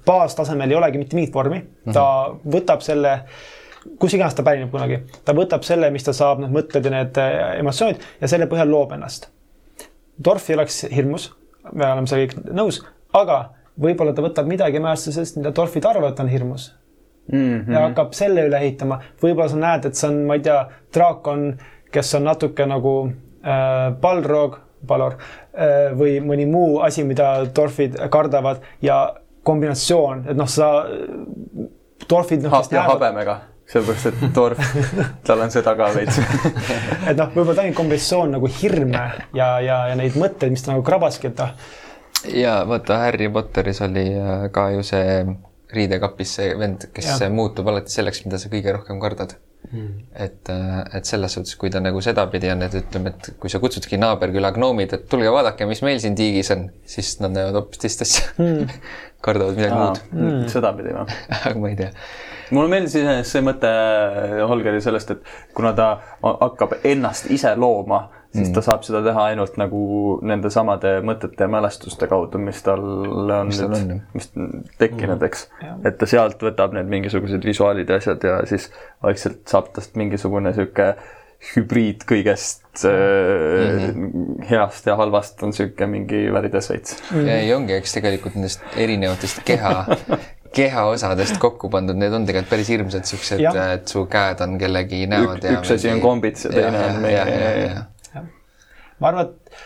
[SPEAKER 1] baastasemel ei olegi mitte mingit vormi, ta võtab selle, kus iganes ta pärineb kunagi, ta võtab selle, mis ta saab, need mõtted ja need äh, emotsioonid ja selle põhjal loob ennast. Dorfi oleks hirmus, me oleme sellega kõik nõus, aga võib-olla ta võtab midagi mälestusest, mida Dorfid arvavad, on hirmus
[SPEAKER 4] Mm -hmm.
[SPEAKER 1] ja hakkab selle üle ehitama. võib-olla sa näed, et see on, ma ei tea, draakon, kes on natuke nagu äh, Balrog, Balor äh, või mõni muu asi, mida Dorfid kardavad ja kombinatsioon, et noh, sa, Dorfid noh,
[SPEAKER 4] ha ja
[SPEAKER 1] näevad,
[SPEAKER 4] habemega, sellepärast et Dorf, tal on seda ka veits.
[SPEAKER 1] et noh, võib-olla ta ongi kombinatsioon nagu hirme ja, ja, ja neid mõtteid, mis ta nagu krabaski, et noh,
[SPEAKER 2] ja vaata Harry Potteris oli äh, ka ju see riidekapis see vend, kes ja. muutub alati selleks, mida sa kõige rohkem kardad mm.. et, et selles suhtes, kui ta nagu sedapidi on, et ütleme, et kui sa kutsudki naaberküla gnoomid, et tulge vaadake, mis meil siin tiigis on, siis nad näevad hoopis teist asja mm. kardavad midagi muud,
[SPEAKER 4] mm. sedapidi või?
[SPEAKER 2] aga ma ei tea.
[SPEAKER 4] mulle meeldis iseenesest see mõte Holgeri sellest, et kuna ta hakkab ennast ise looma, siis mm. ta saab seda teha ainult nagu nende samade mõtete ja mälestuste kaudu, mis tal on
[SPEAKER 2] Mis tal
[SPEAKER 4] nüüd mis tekkinud, eks. et ta sealt võtab need mingisugused visuaalid ja asjad ja siis vaikselt saab tast mingisugune sihuke hübriid kõigest mm -hmm. heast ja halvast on sihuke mingi värides veits.
[SPEAKER 2] ja ei ongi, eks tegelikult nendest erinevatest keha, kehaosadest kokku pandud, need on tegelikult päris hirmsad siuksed et su käed on kellegi näod ja
[SPEAKER 4] üks asi on kombits ja teine on meie
[SPEAKER 1] ma arvan, et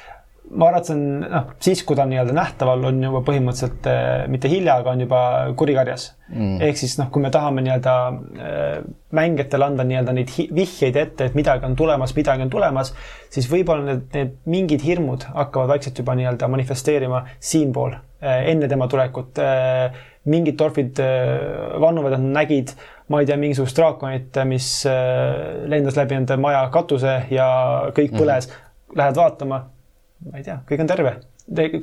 [SPEAKER 1] ma arvan, et see on noh, siis kui ta on nii-öelda nähtaval, on juba põhimõtteliselt äh, mitte hilja, aga on juba kurikarjas mm.. ehk siis noh, kui me tahame nii-öelda äh, mängijatele anda nii-öelda neid vihjeid ette, et midagi on tulemas, midagi on tulemas, siis võib-olla need, need mingid hirmud hakkavad vaikselt juba nii-öelda manifesteerima siinpool äh, enne tema tulekut äh,. mingid torfid äh, vannuvad, et nad nägid, ma ei tea, mingisugust draakonit, mis äh, lendas läbi nende maja katuse ja kõik põles mm. -hmm. Lähed vaatama ma ei tea, kõik on terve.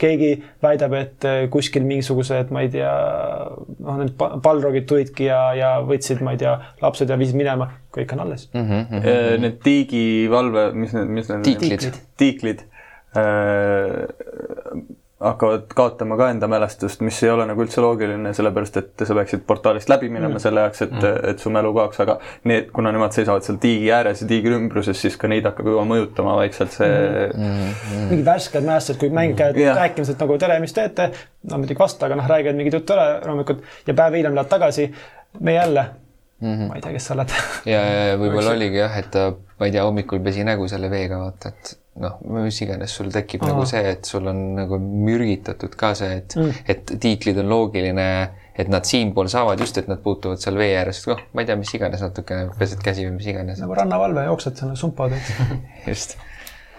[SPEAKER 1] keegi väidab, et eh, kuskil mingisugused, ma ei tea, noh, need pa- Balrogid tulidki ja, ja võtsid, ma ei tea, lapsed ja viisid minema, kõik on alles mm.
[SPEAKER 2] mm. -hmm.
[SPEAKER 4] Need tiigivalve, mis need, mis need
[SPEAKER 2] Tiiklid.
[SPEAKER 4] tiiklid äh, hakkavad kaotama ka enda mälestust, mis ei ole nagu üldse loogiline, sellepärast et sa peaksid portaalist läbi minema mm. selle jaoks, et mm., et su mälu kaoks, aga need, kuna nemad seisavad seal tiigi ääres ja tiigi ümbruses, siis ka neid hakkab juba mõjutama vaikselt see mm.
[SPEAKER 1] -hmm. mingid värsked mälestused, kui mängijad käivad
[SPEAKER 4] Jah.
[SPEAKER 1] rääkimas, et nagu tere, mis teete. no muidugi vasta, aga noh, räägivad mingit juttu ära loomulikult ja päev hiljem lähevad tagasi. me jälle mm, -hmm. ma ei tea, kes sa oled.
[SPEAKER 2] ja, ja võib-olla oligi jah, et ma ei tea, hommikul pesi nägu selle veega, vaata, et noh, mis iganes sul tekib Aa. nagu see, et sul on nagu mürgitatud ka see, et mm., et tiiklid on loogiline, et nad siinpool saavad just, et nad puutuvad seal vee ääres, noh, ma ei tea, mis iganes natukene, pesed käsi või mis iganes.
[SPEAKER 1] nagu rannavalve, jooksed seal sumpad, et
[SPEAKER 2] just.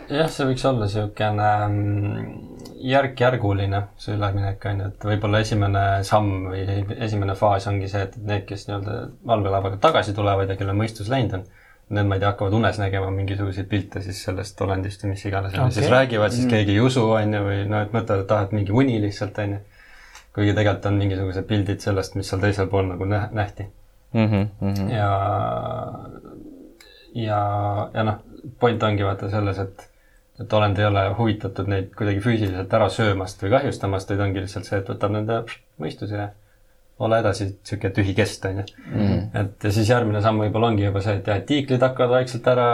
[SPEAKER 3] jah, see võiks olla niisugune mm, järk-järguline see üleminek on ju, et võib-olla esimene samm või esimene faas ongi see, et need, kes nii-öelda valvelaevaga tagasi tulevad ja kelle mõistus läinud on, need, ma ei tea, hakkavad unes nägema mingisuguseid pilte siis sellest olendist või mis iganes okay., siis räägivad, siis keegi ei usu, on ju, või noh, et mõtlevad, et ah, et mingi uni lihtsalt, on ju. kuigi tegelikult on mingisugused pildid sellest, mis seal teisel pool nagu nä- nähti.
[SPEAKER 2] mm. -hmm.
[SPEAKER 3] ja, ja, ja noh, point ongi vaata selles, et, et olend ei ole huvitatud neid kuidagi füüsiliselt ära söömast või kahjustamast, vaid ongi lihtsalt see, et võtab nende mõistuse ja ole edasi, sihuke tühi kest onju
[SPEAKER 2] Mhm.
[SPEAKER 3] et ja siis järgmine samm võib-olla ongi juba see, et jah, et tiiklid hakkavad vaikselt ära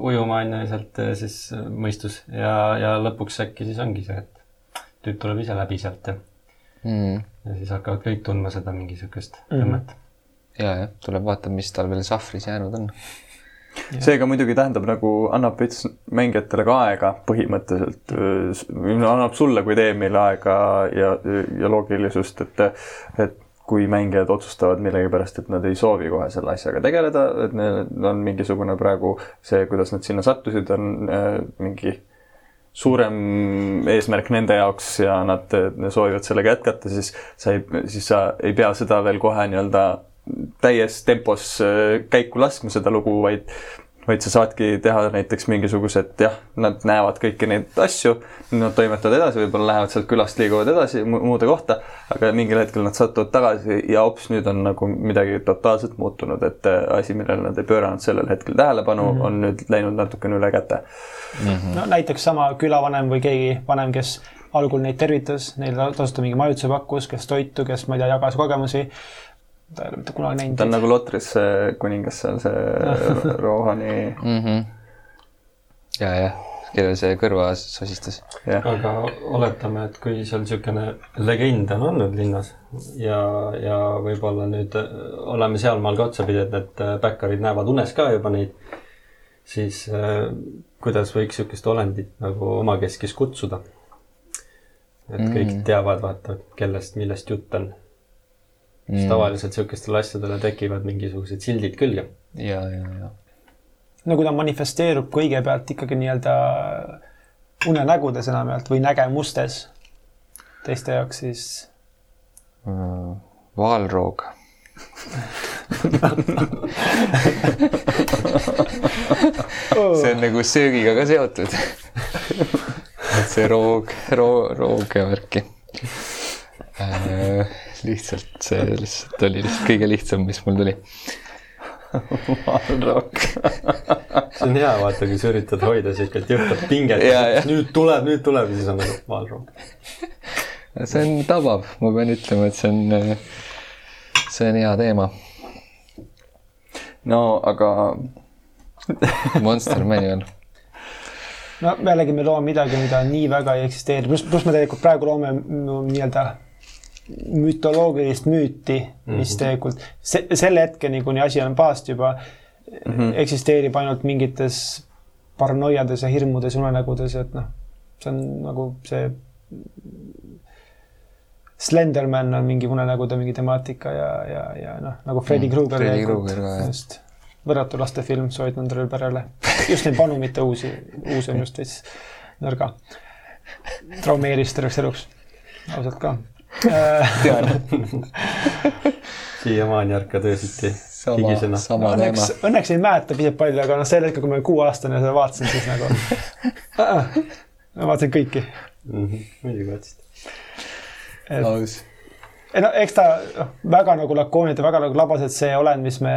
[SPEAKER 3] ujuma onju, sealt ja siis mõistus ja, ja lõpuks äkki siis ongi see, et tüüp tuleb ise läbi sealt ja,
[SPEAKER 2] Mm.
[SPEAKER 3] ja siis hakkavad kõik tundma seda mingi sihukest
[SPEAKER 1] Mhm.
[SPEAKER 3] tõmmet.
[SPEAKER 2] ja, jah, tuleb vaatama, mis tal veel sahvris jäänud on.
[SPEAKER 4] Seega muidugi tähendab nagu annab veits mängijatele ka aega põhimõtteliselt, annab sulle kui DM-ile aega ja, ja loogilisust, et, et kui mängijad otsustavad millegipärast, et nad ei soovi kohe selle asjaga tegeleda, et neil on mingisugune praegu see, kuidas nad sinna sattusid, on äh, mingi suurem eesmärk nende jaoks ja nad soovivad sellega jätkata, siis sa ei, siis sa ei pea seda veel kohe nii-öelda täies tempos äh, käiku laskma seda lugu, vaid vaid sa saadki teha näiteks mingisugused jah, nad näevad kõiki neid asju, nad toimetavad edasi, võib-olla lähevad sealt külast, liiguvad edasi mu muude kohta, aga mingil hetkel nad satuvad tagasi ja hops nüüd on nagu midagi totaalselt muutunud, et äh, asi, millele nad ei pööranud sellel hetkel tähelepanu mm, -hmm. on nüüd läinud natukene üle käte.
[SPEAKER 1] no näiteks sama külavanem või keegi vanem, kes algul neid tervitas, neile tasuta mingi majutuse pakkus, kes toitu, kes ma ei tea, jagas kogemusi. Ta ei ole mitte kunagi näinud
[SPEAKER 4] ta on. nagu Lotris see kuningas seal, see Rohani,
[SPEAKER 2] mm. -hmm. ja, jah, kellel see kõrva sosistas.
[SPEAKER 3] aga oletame, et kui seal niisugune legend on olnud linnas ja, ja võib-olla nüüd äh, oleme sealmaal ka otsapidi, et need äh, backerid näevad unes ka juba neid, siis äh, kuidas võiks niisugust olendit nagu omakeskis kutsuda? et kõik
[SPEAKER 2] Mm.
[SPEAKER 3] teavad, vaata, kellest, millest jutt on. Siis tavaliselt niisugustele asjadele tekivad mingisugused sildid külge.
[SPEAKER 2] ja, ja, ja.
[SPEAKER 1] no kui ta manifesteerub kõigepealt ikkagi nii-öelda unenägudes enamjaolt või nägemustes teiste jaoks, siis
[SPEAKER 2] Mm, vaalroog. see on nagu söögiga ka seotud. et see roog, roo-, roog ja värki. Lihtsalt see lihtsalt oli lihtsalt kõige lihtsam, mis mul tuli.
[SPEAKER 4] Valrok.
[SPEAKER 3] see on hea, vaata, kui sa üritad hoida siukest jõhkrat pinget nüüd tuleb, nüüd tuleb ja siis on nagu maalroog.
[SPEAKER 2] see on tabav, ma pean ütlema, et see on, see on hea teema.
[SPEAKER 4] no aga
[SPEAKER 2] Monster Manual.
[SPEAKER 1] no jällegi me loome midagi, mida nii väga ei eksisteeri, pluss, pluss me tegelikult praegu loome nii-öelda mütoloogilist müüti, mis tegelikult se selle hetkeni, kuni asi on pahasti juba mm, -hmm. eksisteerib ainult mingites paranoiades ja hirmudes unenägudes, et noh, see on nagu see Slenderman on mingi unenägude mingi temaatika ja, ja, ja noh, nagu Freddy
[SPEAKER 2] Mm,
[SPEAKER 1] Krueger
[SPEAKER 2] Freddy. Krueger jah.
[SPEAKER 1] võrratu lastefilm, soovitan tervele perele. just neid vanu, mitte uusi, uus on just veits nõrga. traumeeris terveks eluks, ausalt ka.
[SPEAKER 2] tean,
[SPEAKER 3] siiamaani ärkad öösiti
[SPEAKER 2] sama,
[SPEAKER 3] higisena.
[SPEAKER 2] sama teema
[SPEAKER 1] õnneks, õnneks ei mäleta piisavalt palju, aga noh, sel hetkel, kui ma olin kuueaastane ja seda vaatasin, siis nagu. ma vaatasin kõiki.
[SPEAKER 3] Mhm, muidugi vaatasid.
[SPEAKER 2] aus.
[SPEAKER 1] ei no eks ta noh, väga nagu lakooniline, väga nagu labaselt see olend, mis me,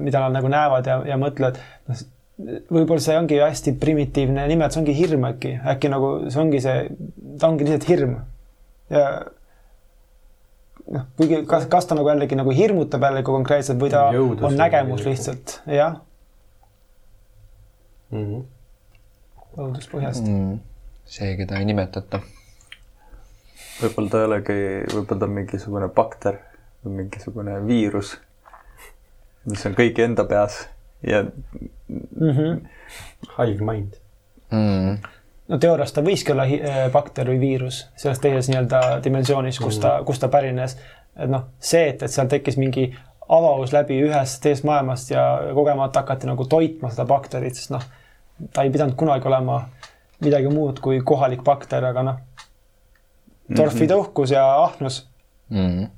[SPEAKER 1] mida nad nagu näevad ja, ja mõtlevad. noh, võib-olla see ongi hästi primitiivne nimetus, ongi hirm äkki, äkki nagu see ongi see, ta ongi lihtsalt hirm. ja noh, kuigi kas, kas ta nagu jällegi nagu hirmutab jällegi konkreetselt või ta
[SPEAKER 3] Jõudlus
[SPEAKER 1] on nägemus lihtsalt, jah,
[SPEAKER 3] Mhm.
[SPEAKER 1] õuduspõhjast.
[SPEAKER 2] mm.. see, keda ei nimetata.
[SPEAKER 4] võib-olla ta ei olegi, võib-olla ta on mingisugune bakter või mingisugune viirus, mis on kõigi enda peas ja
[SPEAKER 1] Mm -hmm.
[SPEAKER 3] Hive mind.
[SPEAKER 2] Mm.
[SPEAKER 1] No teoorias ta võiski olla eh, bakter või viirus selles teises nii-öelda dimensioonis, kus ta, kus ta pärines. et noh, see, et, et seal tekkis mingi avavus läbi ühest teisest maailmast ja kogemata hakati nagu toitma seda bakterit, sest noh, ta ei pidanud kunagi olema midagi muud kui kohalik bakter, aga noh, torfide uhkus ja ahnus
[SPEAKER 2] Mm.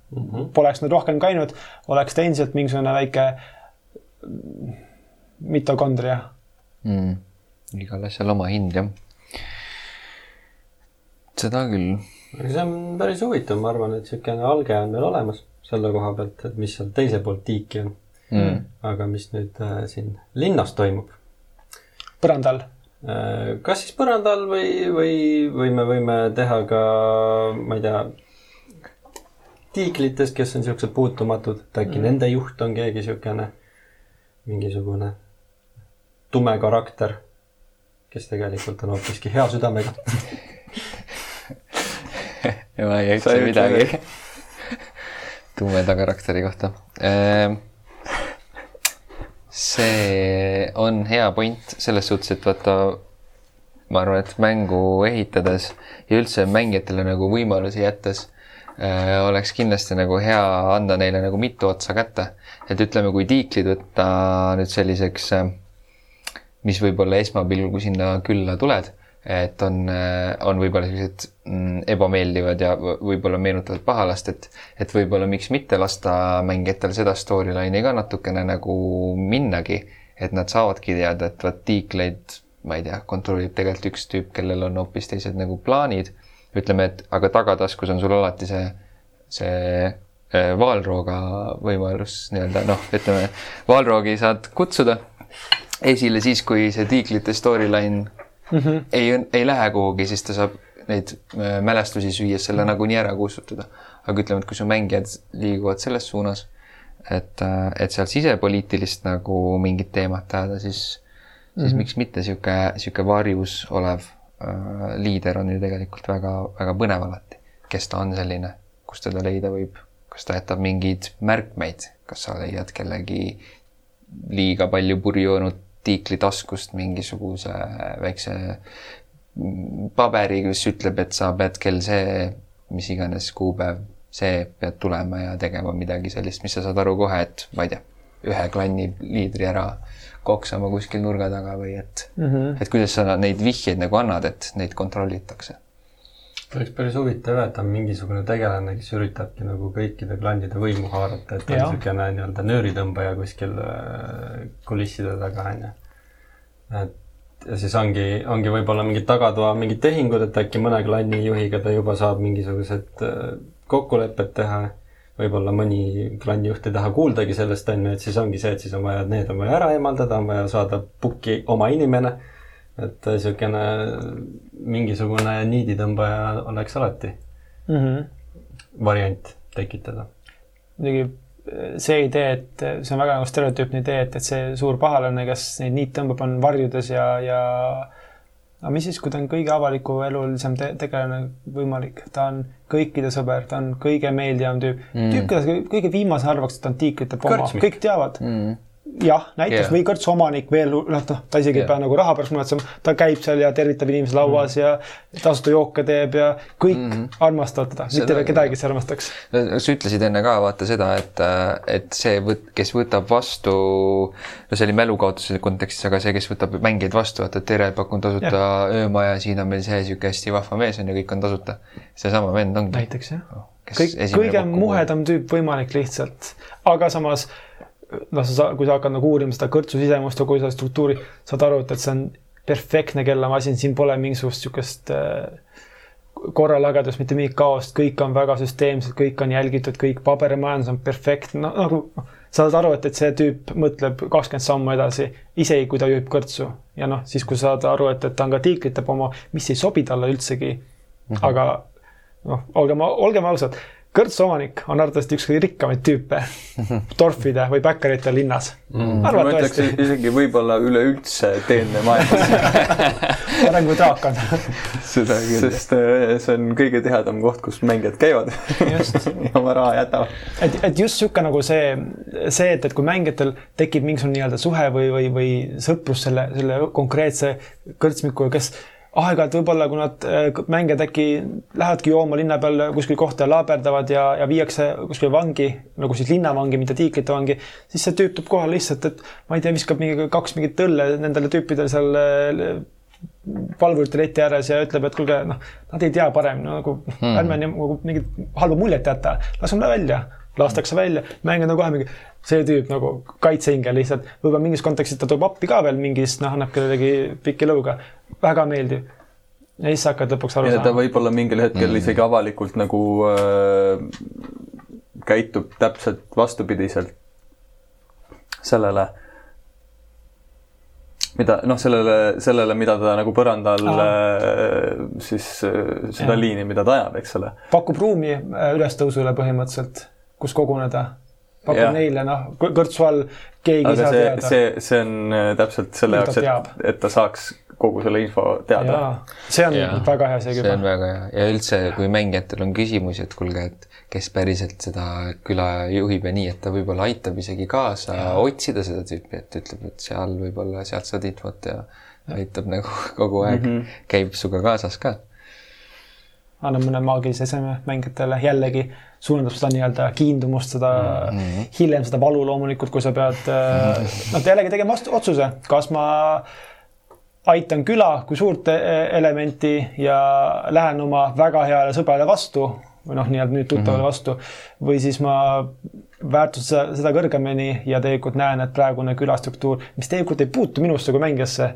[SPEAKER 1] poleks nad rohkem käinud, oleks ta endiselt mingisugune väike mm, mitokondria.
[SPEAKER 2] Mm. igal asjal oma hind, jah. Seda küll.
[SPEAKER 3] see on päris huvitav, ma arvan, et niisugune alge on meil olemas. selle koha pealt, et mis seal teisel pool tiiki on
[SPEAKER 2] mm..
[SPEAKER 3] aga mis nüüd äh, siin linnas toimub
[SPEAKER 1] põrandal.
[SPEAKER 3] äh,. kas siis põrandal või, või, või me võime teha ka, ma ei tea, tiiklitest, kes on siuksed puutumatud, et äkki mm. nende juht on keegi siukene, mingisugune tume karakter, kes tegelikult on hoopiski hea südamega.
[SPEAKER 2] ja ma ei ütle midagi tumeda karakteri kohta. see on hea point selles suhtes, et vaata, ma arvan, et mängu ehitades ja üldse mängijatele nagu võimalusi jättes äh, oleks kindlasti nagu hea anda neile nagu mitu otsa kätte. et ütleme, kui tiiklid võtta nüüd selliseks äh, mis võib-olla esmapilgul sinna külla tuled, et on, on võib-olla sellised mm, ebameeldivad ja võib-olla meenutavad pahalast, et et võib-olla miks mitte lasta mängijatel seda storyline'i ka natukene nagu minnagi, et nad saavadki teada, et vot tiikleid, ma ei tea, kontrollib tegelikult üks tüüp, kellel on hoopis teised nagu plaanid. ütleme, et aga tagataskus on sul alati see, see äh, vaalrooga võimalus nii-öelda noh, ütleme vaalroogi saad kutsuda esile siis, kui see tiiklite storyline mm -hmm. ei, ei lähe kuhugi, siis ta saab neid äh, mälestusi süües selle nagunii ära kustutada. aga ütleme, et kui su mängijad liiguvad selles suunas, et, et seal sisepoliitilist nagu mingit teemat ajada, siis siis mm -hmm. miks mitte sihuke, sihuke varjus olev äh, liider on ju tegelikult väga, väga põnev alati. kes ta on selline, kust teda leida võib, kas ta jätab mingeid märkmeid, kas sa leiad kellegi liiga palju purju olnud tiikli taskust mingisuguse väikse paberi, mis ütleb, et sa pead kell see, mis iganes kuupäev, see pead tulema ja tegema midagi sellist, mis sa saad aru kohe, et ma ei tea, ühe klanni liidri ära koksama kuskil nurga taga või et mm, -hmm. et kuidas sa neid vihjeid nagu annad, et neid kontrollitakse.
[SPEAKER 3] Oleks päris huvitav, et on mingisugune tegelane, kes üritabki nagu kõikide klannide võimu haarata, et ta
[SPEAKER 1] Jah.
[SPEAKER 3] on niisugune nii-öelda nööritõmbaja kuskil äh, kulisside taga, onju. et ja siis ongi, ongi võib-olla mingid tagatoa mingid tehingud, et äkki mõne klanni juhiga ta juba saab mingisugused äh, kokkulepped teha. võib-olla mõni klanni juht ei taha kuuldagi sellest, onju, et siis ongi see, et siis on vaja, need on vaja ära eemaldada, on vaja saada pukki oma inimene et niisugune mingisugune niiditõmbaja oleks alati
[SPEAKER 1] mm. -hmm.
[SPEAKER 3] variant tekitada.
[SPEAKER 1] muidugi see idee, et see on väga nagu stereotüüpne idee, et, et see suur pahalane, kes neid niit tõmbab, on varjudes ja, ja aga mis siis, kui ta on kõige avaliku elulisem te tegelane võimalik, ta on kõikide sõber, ta on kõige meeldivam tüüp mm., tüüp, keda kõige viimase arvaks, et ta on tiiklite pomma,
[SPEAKER 3] Kõrtsmik.
[SPEAKER 1] kõik teavad
[SPEAKER 2] Mm.
[SPEAKER 1] jah, näiteks yeah. või kõrtsu omanik veel, noh, ta isegi yeah. Ei pea nagu raha pärast muretsema, ta käib seal ja tervitab inimesi lauas mm. ja tasuta jooke teeb ja kõik mm -hmm. armastavad teda, mitte
[SPEAKER 2] Seda-
[SPEAKER 1] kedagi, kes armastaks.
[SPEAKER 2] sa ütlesid enne ka vaata seda, et, et see kes võtab vastu, no see oli mälukaotuse kontekstis, aga see, kes võtab mängijaid vastu, vaata tere, pakun tasuta öömaja, siin on meil see sihuke hästi vahva mees on ja kõik on tasuta. seesama vend ongi.
[SPEAKER 1] näiteks jah.
[SPEAKER 2] kes
[SPEAKER 1] kõik, kõige muhedam tüüp võimalik lihtsalt, aga samas noh, sa, kui sa hakkad nagu uurima seda kõrtsu sisemust ja kogu seda struktuuri, saad aru, et, et see on perfektne kellamasin, siin pole mingisugust niisugust äh, korralagedust, mitte mingit kaost, kõik on väga süsteemsed, kõik on jälgitud, kõik paberimajandus on perfektne, no nagu noh, sa saad aru, et, et see tüüp mõtleb kakskümmend sammu edasi, isegi kui ta juhib kõrtsu ja noh, siis kui saad aru, et, et ta on ka tiiklite oma, mis ei sobi talle üldsegi mm, -hmm. aga noh, olgem, olgem ausad, kõrtsuomanik on arvatavasti üks kõige rikkamaid tüüpe torfide või bäkkarite linnas mm..
[SPEAKER 4] ma ütleks
[SPEAKER 1] arvatavasti,
[SPEAKER 4] isegi võib-olla üleüldse teene maailmas,
[SPEAKER 1] parem kui draak on.
[SPEAKER 2] seda küll.
[SPEAKER 4] sest äh, see on kõige tihedam koht, kus mängijad käivad
[SPEAKER 1] Just.
[SPEAKER 4] ja oma raha jätavad.
[SPEAKER 1] et, et just sihuke nagu see, see, et, et kui mängijatel tekib mingisugune nii-öelda suhe või, või, või sõprus selle, selle konkreetse kõrtsmikuga, kes aeg-ajalt võib-olla, kui nad äh, mängijad äkki lähevadki jooma linna peal kuskil kohta ja laaberdavad ja, ja viiakse kuskile vangi nagu siis linnavangi, mitte tiiklite vangi, siis see tüüp tuleb kohale lihtsalt, et ma ei tea, viskab mingi kaks mingit õlle nendele tüüpidele seal äh, valvurite leti ääres ja ütleb, et kuulge, noh, nad ei tea paremini no,, nagu hmm. ärme nagu mingit halba muljet jäta, laseme ta välja, lastakse välja, mängijad on kohe mingi, see tüüp nagu kaitseingel lihtsalt, võib-olla mingis kontekstis ta tuleb appi ka veel mingis, noh, annab kellelegi piki lõuga, väga meeldiv. ja siis sa hakkad lõpuks aru
[SPEAKER 4] ja ta
[SPEAKER 1] saama.
[SPEAKER 4] võib-olla mingil hetkel mm. isegi avalikult nagu äh, käitub täpselt vastupidiselt sellele mida noh, sellele, sellele, mida ta nagu põrandal äh, siis äh, seda
[SPEAKER 1] Jah.
[SPEAKER 4] liini, mida ta ajab, eks ole.
[SPEAKER 1] pakub ruumi äh, ülestõusule põhimõtteliselt, kus koguneda. Pakub neile noh, kõrtsu all keegi ei
[SPEAKER 4] aga
[SPEAKER 1] saa
[SPEAKER 4] see,
[SPEAKER 1] teada.
[SPEAKER 4] see, see on äh, täpselt selle jaoks, et, et ta saaks kogu selle info teada.
[SPEAKER 1] see on
[SPEAKER 2] Jaa.
[SPEAKER 1] väga hea seegi
[SPEAKER 2] see on
[SPEAKER 1] juba.
[SPEAKER 2] väga hea ja üldse, kui mängijatel on küsimusi, et kuulge, et kes päriselt seda küla juhib ja nii, et ta võib-olla aitab isegi kaasa ja. otsida seda tüüpi, et ütleb, et seal võib-olla sealt saad infot ja aitab nagu kogu aeg mm, -hmm. käib sinuga kaasas ka.
[SPEAKER 1] annab mõne maagilise eseme mängijatele jällegi suurendab seda nii-öelda kiindumust, seda mm -hmm. hiljem seda valu loomulikult, kui sa pead äh, noh, jällegi tegema otsuse, kas ma aitan küla kui suurt e- elementi ja lähen oma väga heale sõbrale vastu või noh, nii-öelda nüüd tuttavale mm -hmm. vastu või siis ma väärtustan seda, seda kõrgemini ja tegelikult näen, et praegune külastruktuur, mis tegelikult ei puutu minusse kui mängijasse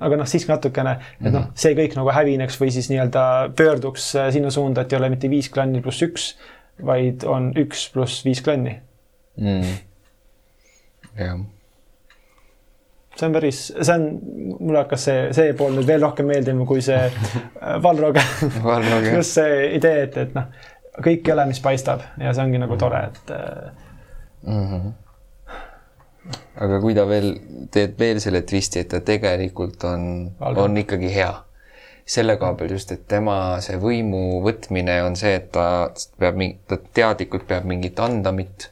[SPEAKER 1] aga noh, siiski natukene, et noh, see kõik nagu hävineks või siis nii-öelda pöörduks sinna suunda, et ei ole mitte viis klanni pluss üks, vaid on üks pluss viis klanni.
[SPEAKER 2] mm.. jah,
[SPEAKER 1] see on päris, see on, mulle hakkas see, see pool nüüd veel rohkem meeldima kui see äh, Valrog.
[SPEAKER 2] Valrog, jah.
[SPEAKER 1] just see idee, et, et noh, kõik ei ole, mis paistab ja see ongi nagu tore, et
[SPEAKER 2] mm. -hmm. aga kui ta veel teeb veel selle twisti, et ta tegelikult on, on ikkagi hea, selle koha peal just, et tema see võimu võtmine on see, et ta peab, ta teadlikult peab mingit andamit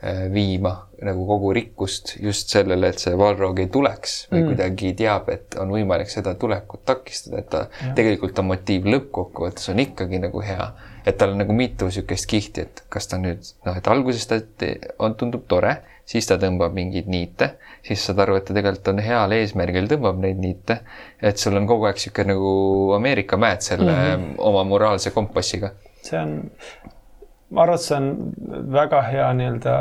[SPEAKER 2] äh, viima nagu kogu rikkust just sellele, et see Valrog ei tuleks või mm. kuidagi teab, et on võimalik seda tulekut takistada, et ta ja. tegelikult ta motiiv lõppkokkuvõttes on ikkagi nagu hea, et tal on nagu mitu niisugust kihti, et kas ta nüüd noh, et alguses ta on, tundub tore, siis ta tõmbab mingeid niite, siis saad aru, et ta tegelikult on heal eesmärgil tõmbab neid niite, et sul on kogu aeg niisugune nagu Ameerika mäed selle mm -hmm. oma moraalse kompassiga.
[SPEAKER 1] see on, ma arvan, et see on väga hea nii-öelda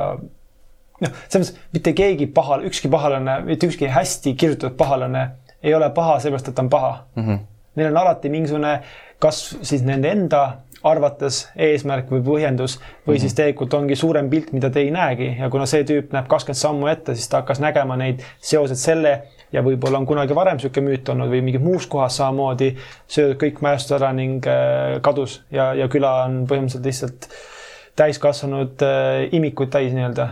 [SPEAKER 1] noh, selles mõttes mitte keegi paha, ükski pahalane, mitte ükski hästi kirjutatud pahalane ei ole paha seepärast, et ta on paha mm. -hmm. Neil on alati mingisugune, kas siis nende enda arvates eesmärk või põhjendus või mm -hmm. siis tegelikult ongi suurem pilt, mida te ei näegi ja kuna see tüüp näeb kakskümmend sammu ette, siis ta hakkas nägema neid seoses selle ja võib-olla on kunagi varem niisugune müüt olnud või mingis muus kohas samamoodi söödud kõik mäest ära ning äh, kadus ja, ja küla on põhimõtteliselt lihtsalt täiskasvanud äh, imikuid täis nii-öelda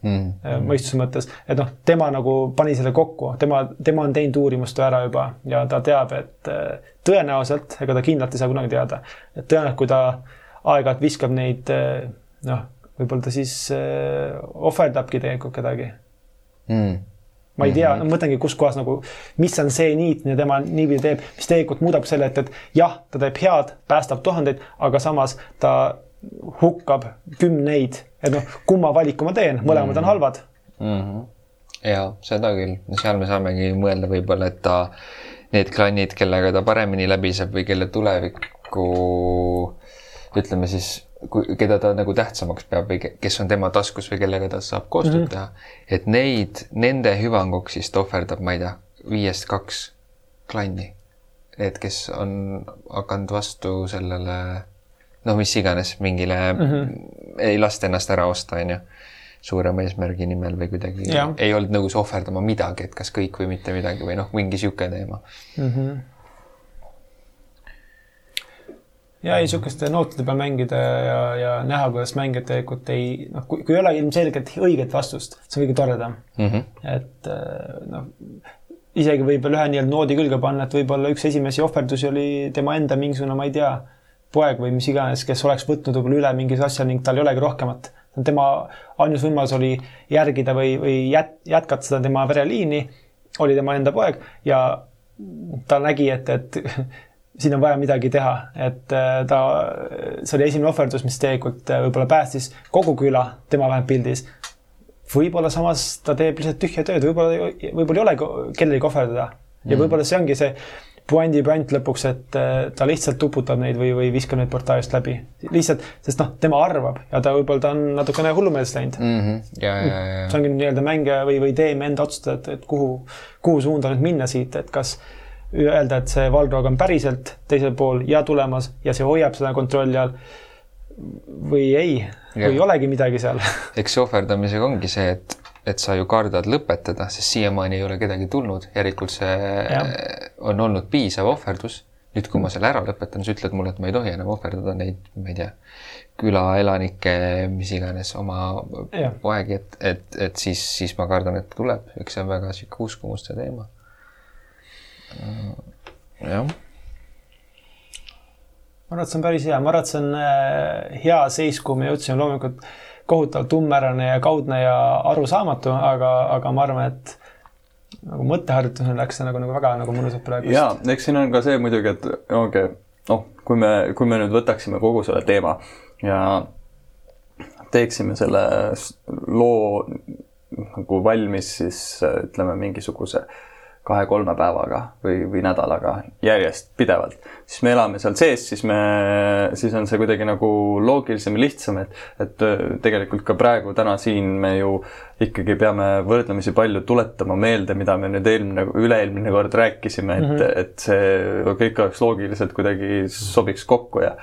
[SPEAKER 2] Mm.
[SPEAKER 1] äh, mõistuse mõttes, et noh, tema nagu pani selle kokku, tema, tema on teinud uurimustöö ära juba ja ta teab, et äh, tõenäoliselt, ega ta kindlalt ei saa kunagi teada, et tõenäoliselt, kui ta aeg-ajalt viskab neid äh, noh, võib-olla ta siis ohverdabki tegelikult kedagi
[SPEAKER 2] Mm.
[SPEAKER 1] ma ei tea, ma mõtlengi, kus kohas nagu, mis on see niit, mida tema niipidi teeb, mis tegelikult muudab selle, et, et jah, ta teeb head, päästab tuhandeid, aga samas ta hukkab kümneid, et noh, kumma valiku ma teen, mõlemad on halvad.
[SPEAKER 2] mm. -hmm. ja seda küll, seal me saamegi mõelda võib-olla, et ta, need klannid, kellega ta paremini läbi saab või kelle tulevikku ütleme siis, keda ta nagu tähtsamaks peab või ke- kes on tema taskus või kellega ta saab koostööd mm -hmm. teha, et neid, nende hüvanguks siis ta ohverdab, ma ei tea, viiest kaks klanni. Need, kes on hakanud vastu sellele noh, mis iganes mingile mm, -hmm. ei lasta ennast ära osta, onju suurema eesmärgi nimel või kuidagi
[SPEAKER 1] Jah.
[SPEAKER 2] ei olnud nõus ohverdama midagi, et kas kõik või mitte midagi või noh, mingi sihuke teema
[SPEAKER 1] mm. -hmm. ja ei, sihukeste nootide peal mängida ja, ja näha, kuidas mängijad tegelikult ei, noh, kui, kui ei ole ilmselgelt õiget vastust, see on kõige toredam.
[SPEAKER 2] mm. -hmm.
[SPEAKER 1] et äh, noh, isegi võib-olla ühe nii-öelda noodi külge panna, et võib-olla üks esimesi ohverdusi oli tema enda mingisugune, ma ei tea, poeg või mis iganes, kes oleks võtnud võib-olla üle mingi asja ning tal ei olegi rohkemat. tema ainus võimalus oli järgida või, või jät-, jätkata seda tema vereliini, oli tema enda poeg ja ta nägi, et, et siin on vaja midagi teha, et äh, ta, see oli esimene ohverdus, mis tegelikult äh, võib-olla päästis kogu küla tema vähemalt pildis. Võib-olla samas ta teeb lihtsalt tühja tööd, võib-olla, võib-olla ei olegi kellelegi ohverdada. Ja võib-olla see ongi see puändi puänt lõpuks, et äh, ta lihtsalt tuputab neid või, või viskab neid portaalist läbi. lihtsalt, sest noh, tema arvab ja ta võib-olla ta on natukene hullumeelseks läinud.
[SPEAKER 2] Mm -hmm. ja, ja, ja,
[SPEAKER 1] see ongi nii-öelda mängija või, või teeme enda otsustada, et, et kuhu, kuhu suunda nüüd minna siit, et kas öelda, et see Valrog on päriselt teisel pool ja tulemas ja see hoiab seda kontrolli all või ei, või ei olegi midagi seal.
[SPEAKER 2] eks see ohverdamisega ongi see, et, et sa ju kardad lõpetada, sest siiamaani ei ole kedagi tulnud, järelikult see
[SPEAKER 1] Jah.
[SPEAKER 2] on olnud piisav ohverdus. nüüd, kui ma selle ära lõpetan, sa ütled mulle, et ma ei tohi enam ohverdada neid, ma ei tea, külaelanikke, mis iganes oma
[SPEAKER 1] Jah.
[SPEAKER 2] poegi, et, et, et siis, siis ma kardan, et tuleb, eks see on väga sihuke uskumuste teema. jah,
[SPEAKER 1] ma arvan, et see on päris hea, ma arvan, et see on äh, hea seis, kuhu me jõudsime, loomulikult kohutavalt umbmäärane ja kaudne ja arusaamatu, aga, aga ma arvan, et nagu mõtteharjutusena läks see nagu, nagu väga nagu mõnusalt praegu.
[SPEAKER 4] ja eks siin on ka see muidugi, et ongi noh, kui me, kui me nüüd võtaksime kogu selle teema ja teeksime selle loo nagu valmis, siis ütleme mingisuguse kahe-kolme päevaga või, või nädalaga järjest pidevalt, siis me elame seal sees, siis me, siis on see kuidagi nagu loogilisem ja lihtsam, et, et äh, tegelikult ka praegu täna siin me ju ikkagi peame võrdlemisi palju tuletama meelde, mida me nüüd eelmine, üle-eelmine kord rääkisime, et mm, -hmm. et see kõik oleks loogiliselt kuidagi sobiks kokku ja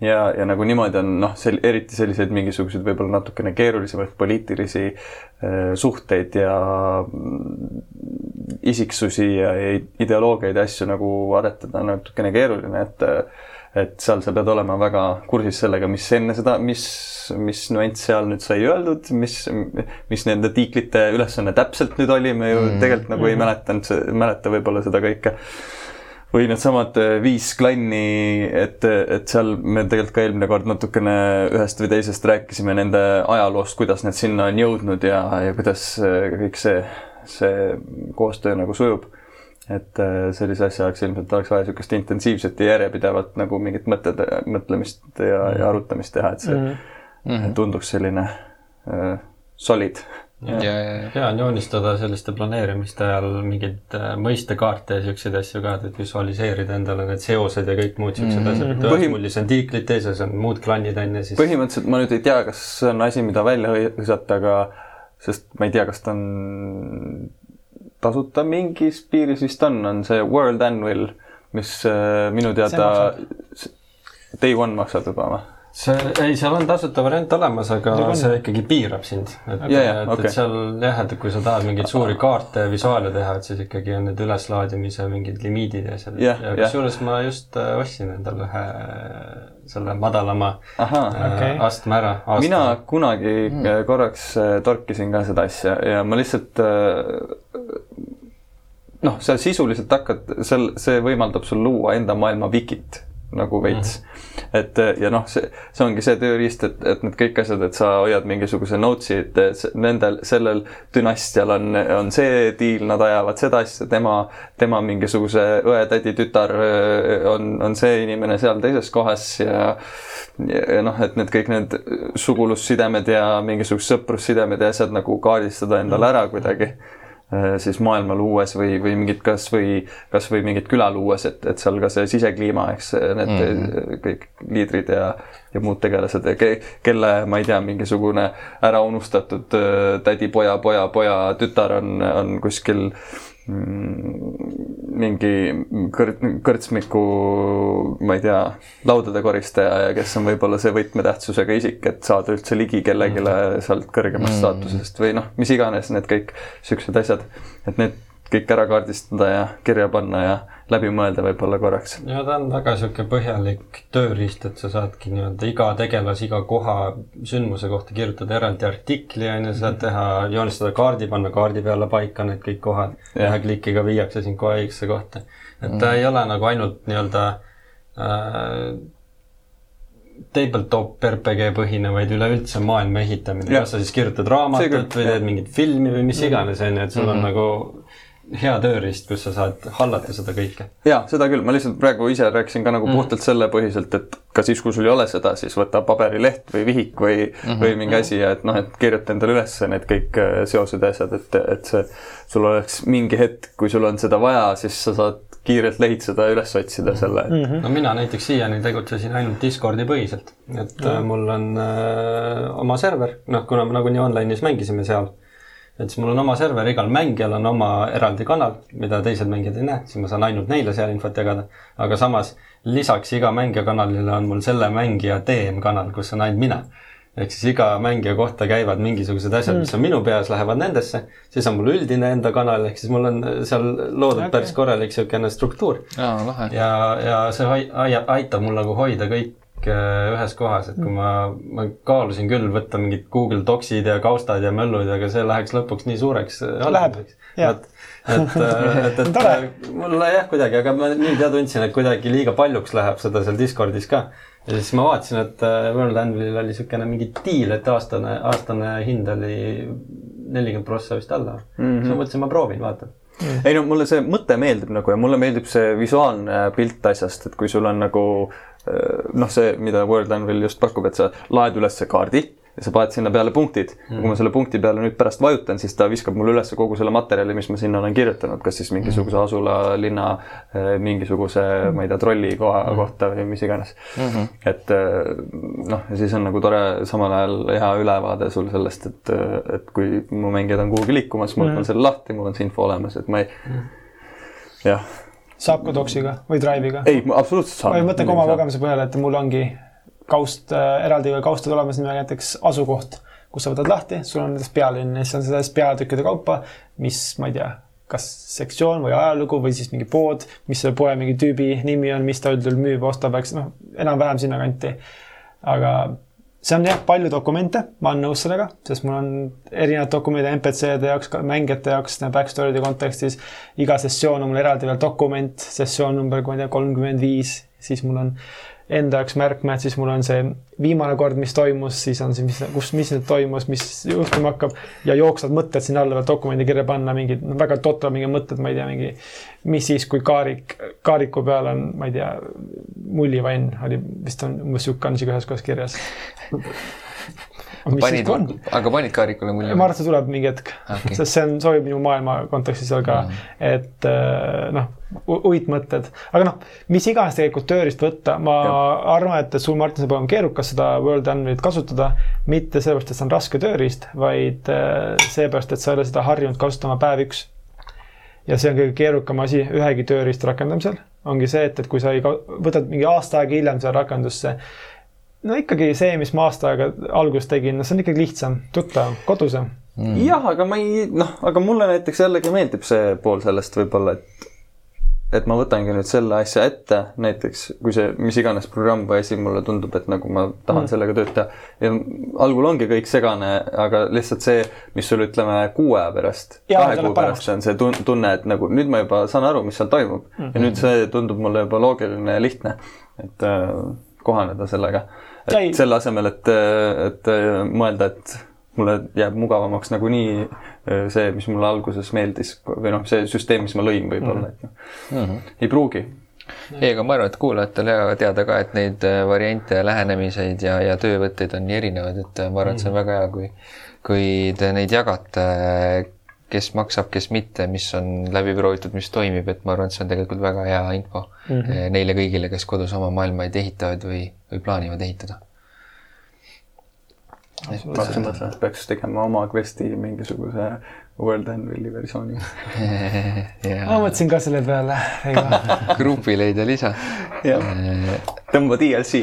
[SPEAKER 4] ja, ja nagu niimoodi on noh, sel-, eriti selliseid mingisuguseid võib-olla natukene keerulisemaid poliitilisi äh, suhteid ja mm, isiksusi ja ja ideoloogiaid ja asju nagu aretada natukene keeruline, et et seal sa pead olema väga kursis sellega, mis enne seda, mis, mis nüanss seal nüüd sai öeldud, mis, mis nende tiiklite ülesanne täpselt nüüd oli, me ju mm. tegelikult nagu ei mäletanud, mäleta võib-olla seda kõike või needsamad äh, viis klanni, et, et seal me tegelikult ka eelmine kord natukene ühest või teisest rääkisime nende ajaloost, kuidas need sinna on jõudnud ja, ja kuidas äh, kõik see, see koostöö nagu sujub. Et äh, sellise asja jaoks ilmselt oleks vaja niisugust intensiivset ja järjepidevat nagu mingit mõtted, mõtlemist ja, ja arutamist teha, et see mm -hmm. tunduks selline äh, solid.
[SPEAKER 2] ja, ja, ja
[SPEAKER 3] hea on joonistada selliste planeerimiste ajal mingeid äh, mõistekaarte ja siukseid asju ka, et visualiseerida endale need seosed ja kõik muud siuksed mm -hmm. asjad, et ühes
[SPEAKER 4] Põhim-
[SPEAKER 3] mullis on tiiklid, teises on muud klannid on ju, siis
[SPEAKER 4] põhimõtteliselt ma nüüd ei tea, kas see on asi, mida välja hõi- hõisata, aga sest ma ei tea, kas ta on tasuta mingis piiris vist on, on see World Anvil, mis äh, minu teada Day One maksab juba või?
[SPEAKER 3] see, ei, seal on tasuta variant olemas, aga
[SPEAKER 1] Seal on.
[SPEAKER 3] see ikkagi piirab sind. et
[SPEAKER 4] jaa,
[SPEAKER 3] et,
[SPEAKER 4] okei.
[SPEAKER 3] et seal jah, et kui sa tahad mingeid suuri kaarte ja visuaale teha, et siis ikkagi on need üleslaadimise mingid limiidid ja asjad
[SPEAKER 4] Jah,
[SPEAKER 3] ja kusjuures ma just äh, ostsin endale ühe selle madalama
[SPEAKER 4] ahaa
[SPEAKER 3] äh,
[SPEAKER 1] Okei.
[SPEAKER 3] astme ära.
[SPEAKER 4] mina kunagi mm. korraks torkisin ka seda asja ja ma lihtsalt noh, sa sisuliselt hakkad, seal, see võimaldab sul luua enda maailma wikit nagu veits mm. -hmm. et äh, ja noh, see, see ongi see tööriist, et, et need kõik asjad, et sa hoiad mingisuguse notes'i, et see- nendel, sellel dünastial on, on see diil, nad ajavad seda asja, tema, tema mingisuguse õe, tädi, tütar äh, on, on see inimene seal teises kohas ja ja, noh, et need kõik need sugulussidemed ja mingisugused sõprussidemed ja asjad nagu kaardistada endale ära kuidagi äh, siis maailma luues või, või mingit kasvõi, kasvõi mingit küla luues, et, et seal ka see sisekliima, eks need mm kõik liidrid ja, ja muud tegelased, kelle, ma ei tea, mingisugune ära unustatud äh, tädi, poja, poja, poja tütar on, on kuskil mm, mingi kõr-, kõrtsmiku, ma ei tea, laudade koristaja ja kes on võib-olla see võtmetähtsusega isik, et saada üldse ligi kellelegi sealt kõrgemast staatusest või noh, mis iganes need kõik siuksed asjad, et need kõik ära kaardistada ja kirja panna ja läbi mõelda võib-olla korraks.
[SPEAKER 3] ja ta on väga sihuke põhjalik tööriist, et sa saadki nii-öelda iga tegelase, iga koha sündmuse kohta kirjutada eraldi artikli on ju, saad teha, joonistada kaardi, panna kaardi peale paika need kõik kohad. Ühe klikiga viiakse sind kohe õigesse kohta. et ta ei ole nagu ainult nii-öelda äh, tabletop RPG põhine, vaid üleüldse maailma ehitamine, kas sa siis kirjutad raamatut
[SPEAKER 4] küll,
[SPEAKER 3] või teed mingit filmi või mis iganes, on ju, et sul on nagu hea tööriist, kus sa saad hallata seda kõike.
[SPEAKER 4] ja seda küll, ma lihtsalt praegu ise rääkisin ka nagu
[SPEAKER 3] Mhm.
[SPEAKER 4] mm. puhtalt selle põhiselt, et ka siis, kui sul ei ole seda, siis võta paberileht või vihik või mm, -hmm. või mingi asi ja et noh, et kirjuta endale üles need kõik äh, seosed ja asjad, et, et see, sul oleks mingi hetk, kui sul on seda vaja, siis sa saad kiirelt lehitseda ja üles otsida selle
[SPEAKER 1] mm. -hmm.
[SPEAKER 3] no mina näiteks siiani tegutsesin ainult Discordi põhiselt, et mm. mul on äh, oma server, noh, kuna me nagunii online'is mängisime seal, et siis mul on oma server, igal mängijal on oma eraldi kanal, mida teised mängijad ei näe, siis ma saan ainult neile seal infot jagada. aga samas lisaks iga mängija kanalile on mul selle mängija DM kanal, kus on ainult mina ehk siis iga mängija kohta käivad mingisugused asjad mm., mis on minu peas, lähevad nendesse, siis on mul üldine enda kanal, ehk siis mul on seal loodud okay. päris korralik niisugune struktuur. ja, ja see aitab mul nagu hoida kõik ühes kohas, et kui ma, ma kaalusin küll võtta mingid Google Docsid ja kaustad ja möllud, aga see läheks lõpuks nii suureks.
[SPEAKER 1] Äh, Läheb, jah.
[SPEAKER 3] et, et, äh, et, et mulle jah, kuidagi, aga ma nüüd jah tundsin, et kuidagi liiga paljuks läheb seda seal Discordis ka. ja siis ma vaatasin, et World Anvilil oli niisugune mingi diil, et aastane, aastane hind oli nelikümmend prossa vist alla mm. -hmm. siis ma mõtlesin, ma proovin, vaatan
[SPEAKER 4] ei no mulle see mõte meeldib nagu ja mulle meeldib see visuaalne pilt asjast, et kui sul on nagu noh, see, mida World Anvil just pakub, et sa laed üles kaardi ja sa paned sinna peale punktid mm. kui ma selle punkti peale nüüd pärast vajutan, siis ta viskab mulle üles kogu selle materjali, mis ma sinna olen kirjutanud, kas siis mingisuguse mm. asula, linna, eh, mingisuguse, ma ei tea, trolli koha mm. kohta või mis iganes mm. -hmm. et eh, noh, ja siis on nagu tore samal ajal hea ülevaade sul sellest, et, et kui mu mängijad on kuhugi liikumas, ma võtan mm. selle lahti, mul on see info olemas, et ma ei mm., jah
[SPEAKER 1] saab ka Doxiga või Drive'iga?
[SPEAKER 4] ei, absoluutselt
[SPEAKER 1] saab. ma mõtlen ka oma kogemuse põhjal, et mul ongi kaust äh,, eraldi kaustad olemas nimega näiteks asukoht, kus sa võtad lahti, sul on näiteks pealinn ja siis on selles peatükkide kaupa, mis, ma ei tea, kas sektsioon või ajalugu või siis mingi pood, mis selle poe mingi tüübi nimi on, mis ta üldjuhul müüb, ostab, eks noh, enam-vähem sinnakanti. aga see on jah, palju dokumente, ma olen nõus sellega, sest mul on erinevad dokumendid NPC-de jaoks, mängijate jaoks, backstory'de kontekstis. iga sessioon on mul eraldi veel dokument, sessioon number, ma ei tea, kolmkümmend viis, siis mul on enda jaoks märkmed, siis mul on see viimane kord, mis toimus, siis on see, mis, kus, mis nüüd toimus, mis juhtuma hakkab ja jooksvad mõtted sinna alla dokumendi kirja panna, mingid no, väga totrad mingid mõtted, ma ei tea, mingi mis siis, kui kaarik, kaariku peal on, ma ei tea, mullivann oli vist on umbes sihuke isegi ühes kohas kirjas
[SPEAKER 2] panid, aga panid kaarikule mulje?
[SPEAKER 1] ma arvan, et see tuleb mingi hetk okay., sest see on, sobib minu maailma kontekstis ka mm, et äh, noh, uitmõtted, aga noh, mis iganes tegelikult tööriist võtta, ma ja. arvan, et sul, Martin, saab olema keerukas seda World Animalit kasutada, mitte sellepärast, et see on raske tööriist, vaid äh, seepärast, et sa ei ole seda harjunud kasutama päev üks. ja see on kõige keerukam asi ühegi tööriista rakendamisel, ongi see, et, et kui sa ei võtad mingi aasta aega hiljem seda rakendusse no ikkagi see, mis ma aasta aega alguses tegin, no see on ikkagi lihtsam, tuttavam, kodusam
[SPEAKER 4] mm.. jah, aga ma ei, noh, aga mulle näiteks jällegi meeldib see pool sellest võib-olla, et et ma võtangi nüüd selle asja ette, näiteks kui see mis iganes programm või asi mulle tundub, et nagu ma tahan mm. sellega tööd teha. ja algul ongi kõik segane, aga lihtsalt see, mis sul ütleme kuu aja pärast, kahe kuu pärast on see tunne, et nagu nüüd ma juba saan aru, mis seal toimub mm. -hmm. ja nüüd see tundub mulle juba loogiline ja lihtne, et äh, kohaneda sellega et selle asemel, et, et mõelda, et mulle jääb mugavamaks nagunii äh, see, mis mulle alguses meeldis või noh, see süsteem, mis ma lõin võib-olla, et noh mm -hmm., ei pruugi.
[SPEAKER 2] ei, aga ma arvan, et kuulajatel hea teada ka, et neid äh, variante ja lähenemiseid ja, ja töövõtteid on nii erinevad, et ma arvan, et see on väga hea, kui, kui te neid jagate, kes maksab, kes mitte, mis on läbi proovitud, mis toimib, et ma arvan, et see on tegelikult väga hea info mm -hmm. neile kõigile, kes kodus oma maailmaid ehitavad või, või plaanivad ehitada.
[SPEAKER 4] et peaks tegema oma quest'i mingisuguse World Anvili versiooni
[SPEAKER 1] ma mõtlesin ka selle peale
[SPEAKER 2] grupi leida lisa.
[SPEAKER 4] tõmba DLC.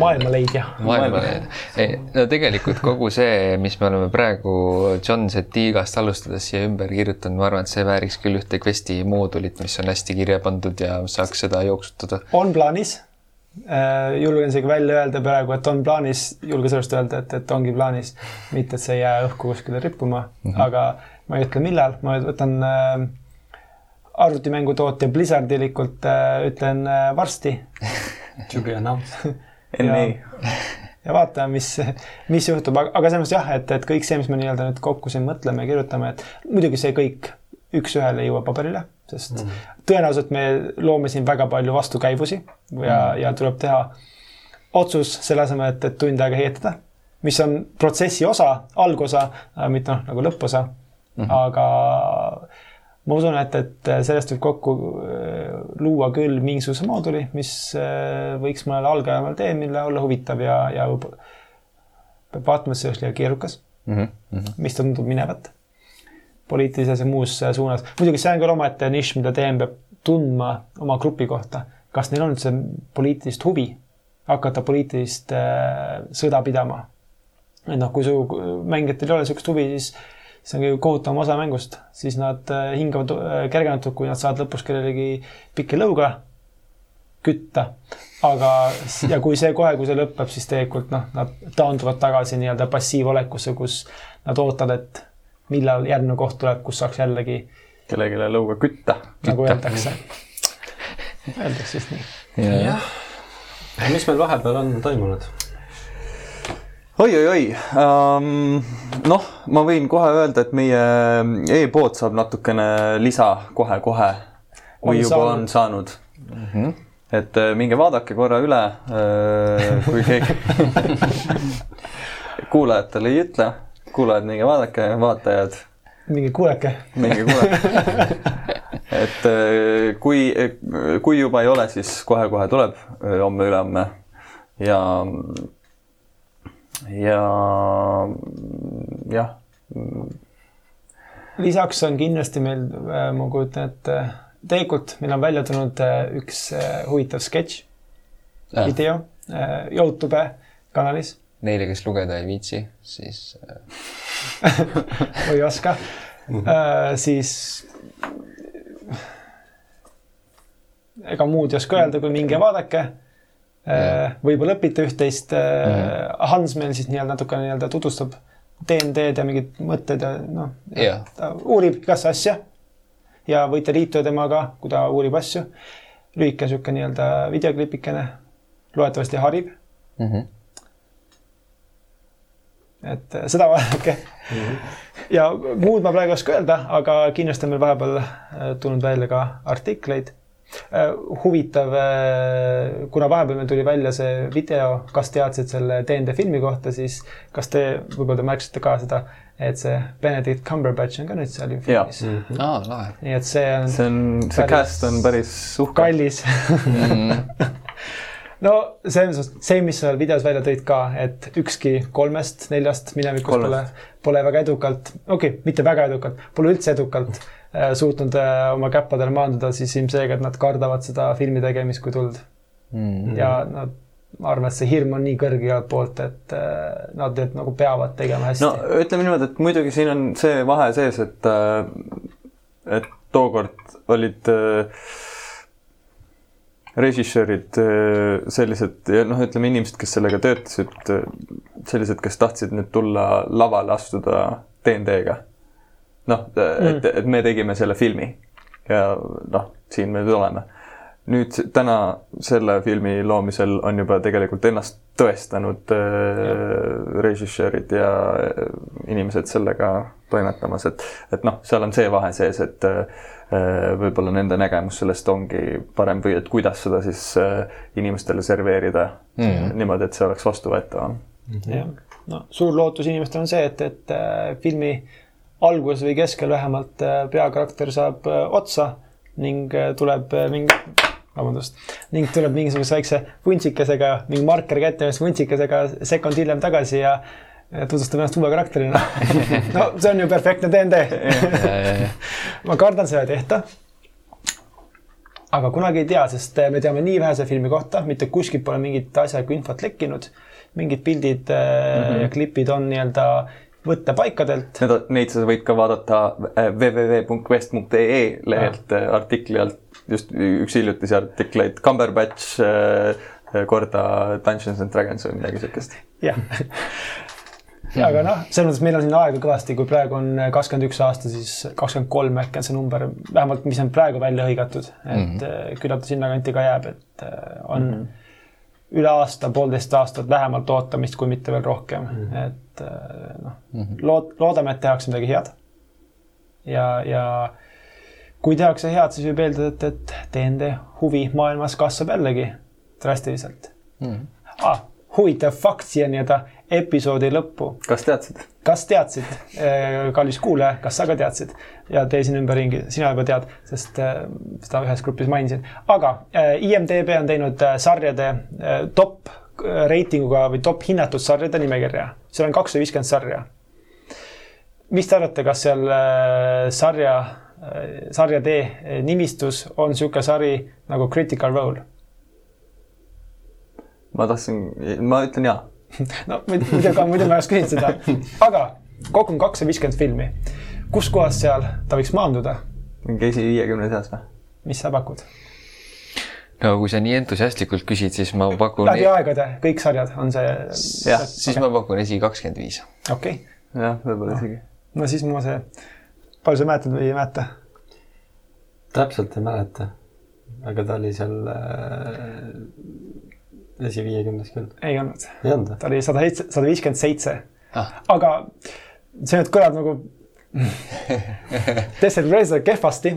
[SPEAKER 1] maailmaleidja.
[SPEAKER 2] maailmaleidja. no tegelikult kogu see, mis me oleme praegu John Zetigast alustades siia ümber kirjutanud, ma arvan, et see vääriks küll ühte quest'i moodulit, mis on hästi kirja pandud ja saaks seda jooksutada.
[SPEAKER 1] on plaanis äh, julgen isegi välja öelda praegu, et on plaanis, julge sellest öelda, et, et ongi plaanis, mitte et see ei jää õhku kuskile rippuma mm, -hmm. aga ma ei ütle, millal, ma võtan äh, arvutimängutootja Blizzardilikult äh, ütlen äh, varsti
[SPEAKER 3] To be announced.
[SPEAKER 4] NA.
[SPEAKER 1] ja vaatame, mis, mis juhtub, aga selles mõttes jah, et, et kõik see, mis me nii-öelda nüüd kokku siin mõtleme ja kirjutame, et muidugi see kõik üks-ühele ei jõua paberile, sest mm -hmm. tõenäoliselt me loome siin väga palju vastukäivusi ja mm, -hmm. ja tuleb teha otsus selle asemel, et, et tund aega heietada, mis on protsessi osa, algosa, mitte noh, nagu lõpposa mm. -hmm. aga ma usun, et, et sellest võib kokku äh, luua küll mingisuguse mooduli, mis äh, võiks mõnele algajamal teemile olla huvitav ja, ja peab vaatama, et see oleks liiga keerukas mm. -hmm. mis tundub minevat. poliitilises ja muus äh, suunas. muidugi see on küll omaette nišš, mida DM peab tundma oma grupi kohta. kas neil on üldse poliitilist huvi hakata poliitilist äh, sõda pidama? et noh, kui su mängijatel ei ole niisugust huvi, siis see on kõige kohutavam osa mängust, siis nad äh, hingavad äh, kergendatud, kui nad saavad lõpus kellelegi pikki lõuga kütta. aga, ja kui see kohe, kui see lõpeb, siis tegelikult noh, nad taanduvad tagasi nii-öelda passiivolekusse, kus nad ootavad, et millal järgmine koht tuleb, kus saaks jällegi.
[SPEAKER 4] kellelegi lõuga kütta.
[SPEAKER 1] nagu öeldakse. Öeldakse vist nii.
[SPEAKER 3] jah. mis meil vahepeal on toimunud?
[SPEAKER 4] Oi-oi-oi um,, noh, ma võin kohe öelda, et meie e-pood saab natukene lisa kohe-kohe või juba saanud. on saanud mm. -hmm. et äh, minge vaadake korra üle, äh, kui keegi kuulajatele ei ütle, kuulajad, minge vaadake, vaatajad.
[SPEAKER 1] minge kuulake.
[SPEAKER 4] minge kuulake et äh, kui, kui juba ei ole, siis kohe-kohe tuleb homme-ülehomme ja ja jah.
[SPEAKER 1] lisaks on kindlasti meil, äh, ma kujutan ette, tegelikult meil on välja tulnud äh, üks äh, huvitav sketš äh., video Youtube kanalis.
[SPEAKER 2] Neile, kes lugeda ei viitsi, siis
[SPEAKER 1] või ei oska mm, -hmm. siis ega muud ei oska öelda, kui minge vaadake võib-olla õpite üht-teist. Äh, Hans meil siis nii-öelda natukene nii-öelda tutvustab DND-d ja mingeid mõtteid ja noh, ta uurib igasse asja. ja võite liituda temaga, kui ta uurib asju. lühike sihuke nii-öelda videoklipikene, loodetavasti harib mm. -hmm. et äh, seda vaadake mm. -hmm. ja muud ma praegu ei oska öelda, aga kindlasti on meil vahepeal tulnud välja ka artikleid Äh, huvitav, äh, kuna vahepeal meil tuli välja see video, kas teadsid selle DND filmi kohta, siis kas te, võib-olla te märkasite ka seda, et see Benedict Cumberbatch on ka nüüd seal filmis.
[SPEAKER 2] Mm -hmm. aa, lahe.
[SPEAKER 1] nii et see on.
[SPEAKER 4] see on, see cast on päris uhke.
[SPEAKER 1] kallis mhm. no selles mõttes, see, mis sa videos välja tõid ka, et ükski kolmest, neljast minevikust pole, pole väga edukalt, okei okay,, mitte väga edukalt, pole üldse edukalt Äh, suutnud äh, oma käppadele maanduda, siis ilmselgelt nad kardavad seda filmi tegemist kui tuld mm. -hmm. ja nad, ma arvan, et see hirm on nii kõrge igalt poolt, et äh, nad et, nagu peavad tegema hästi.
[SPEAKER 4] no ütleme niimoodi, et muidugi siin on see vahe sees, et, et tookord olid režissöörid sellised ja noh, ütleme inimesed, kes sellega töötasid, sellised, kes tahtsid nüüd tulla lavale astuda DND-ga noh, et, mm. et me tegime selle filmi ja noh, siin me nüüd oleme. nüüd täna selle filmi loomisel on juba tegelikult ennast tõestanud äh, režissöörid ja äh, inimesed sellega toimetamas, et, et noh, seal on see vahe sees, et äh, võib-olla nende nägemus sellest ongi parem või et kuidas seda siis äh, inimestele serveerida mm. niimoodi, et see oleks vastuvõetavam
[SPEAKER 1] mm. -hmm. jah, no suur lootus inimestel on see, et, et äh, filmi alguses või keskel vähemalt äh, peakarakter saab äh, otsa ning äh, tuleb mingi, vabandust, ning tuleb mingisuguse väikse vuntsikesega, mingi marker kätte, vuntsikesega sekund hiljem tagasi ja tutvustab ennast uue karakterina no see on ju perfektne DnD ma kardan, seda ei tehta. aga kunagi ei tea, sest me teame nii vähese filmi kohta, mitte kuskilt pole mingit asjalikku infot lekkinud. mingid pildid mm -hmm. ja klipid on nii-öelda võttepaikadelt.
[SPEAKER 4] Need, neid sa võid ka vaadata äh, www.quest.ee lehelt ja. Äh, artikli alt, just üks hiljutisi artikleid, Cumberbatch äh, korda Dungeons and Dragons või midagi siukest.
[SPEAKER 1] jah ja aga noh, selles mõttes meil on siin aega kõvasti, kui praegu on kakskümmend üks aasta, siis kakskümmend kolm äkki on see number, vähemalt mis on praegu välja hõigatud, et mm -hmm. küllap ta sinnakanti ka jääb, et on mm -hmm üle aasta, poolteist aastat vähemalt ootamist, kui mitte veel rohkem mm, -hmm. et äh, noh mm -hmm., lood-, loodame, et tehakse midagi head. ja, ja kui tehakse head, siis võib eeldada, et, et DND huvi maailmas kasvab jällegi drastiliselt mm. -hmm. Ah, huvitav fakt siiani jääda episoodi lõppu.
[SPEAKER 4] kas teadsid?
[SPEAKER 1] kas teadsid, äh, kallis kuulaja, kas sa ka teadsid ja tee siin ümberringi, sina juba tead, sest äh, seda ühes grupis mainisin, aga äh, IMDB on teinud sarjade top reitinguga või top hinnatud sarjade nimekirja, seal on kakssada viiskümmend sarja. mis te arvate, kas seal sarja sarja D nimistus on niisugune sari nagu Critical Role?
[SPEAKER 4] Ma tahtsin, ma ütlen jaa.
[SPEAKER 1] no muidu ka, muidu ma ei oleks küsinud seda, aga kokku on kakssada viiskümmend filmi. kus kohas seal ta võiks maanduda?
[SPEAKER 4] mingi esiviiekümne seas või?
[SPEAKER 1] mis sa pakud?
[SPEAKER 2] no kui sa nii entusiastlikult küsid, siis ma pakun.
[SPEAKER 1] läbi aegade, kõik sarjad on see.
[SPEAKER 2] jah, siis okay. ma pakun esi kakskümmend viis.
[SPEAKER 1] okei okay..
[SPEAKER 4] jah, võib-olla isegi.
[SPEAKER 1] no siis ma see, palju sa mäletad või ei mäleta?
[SPEAKER 3] täpselt ei mäleta, aga ta oli seal äh, esiviiekümnes küll.
[SPEAKER 1] ei olnud. ta oli sada seitse, sada viiskümmend seitse. aga see nüüd kõlab nagu desserteerida seda kehvasti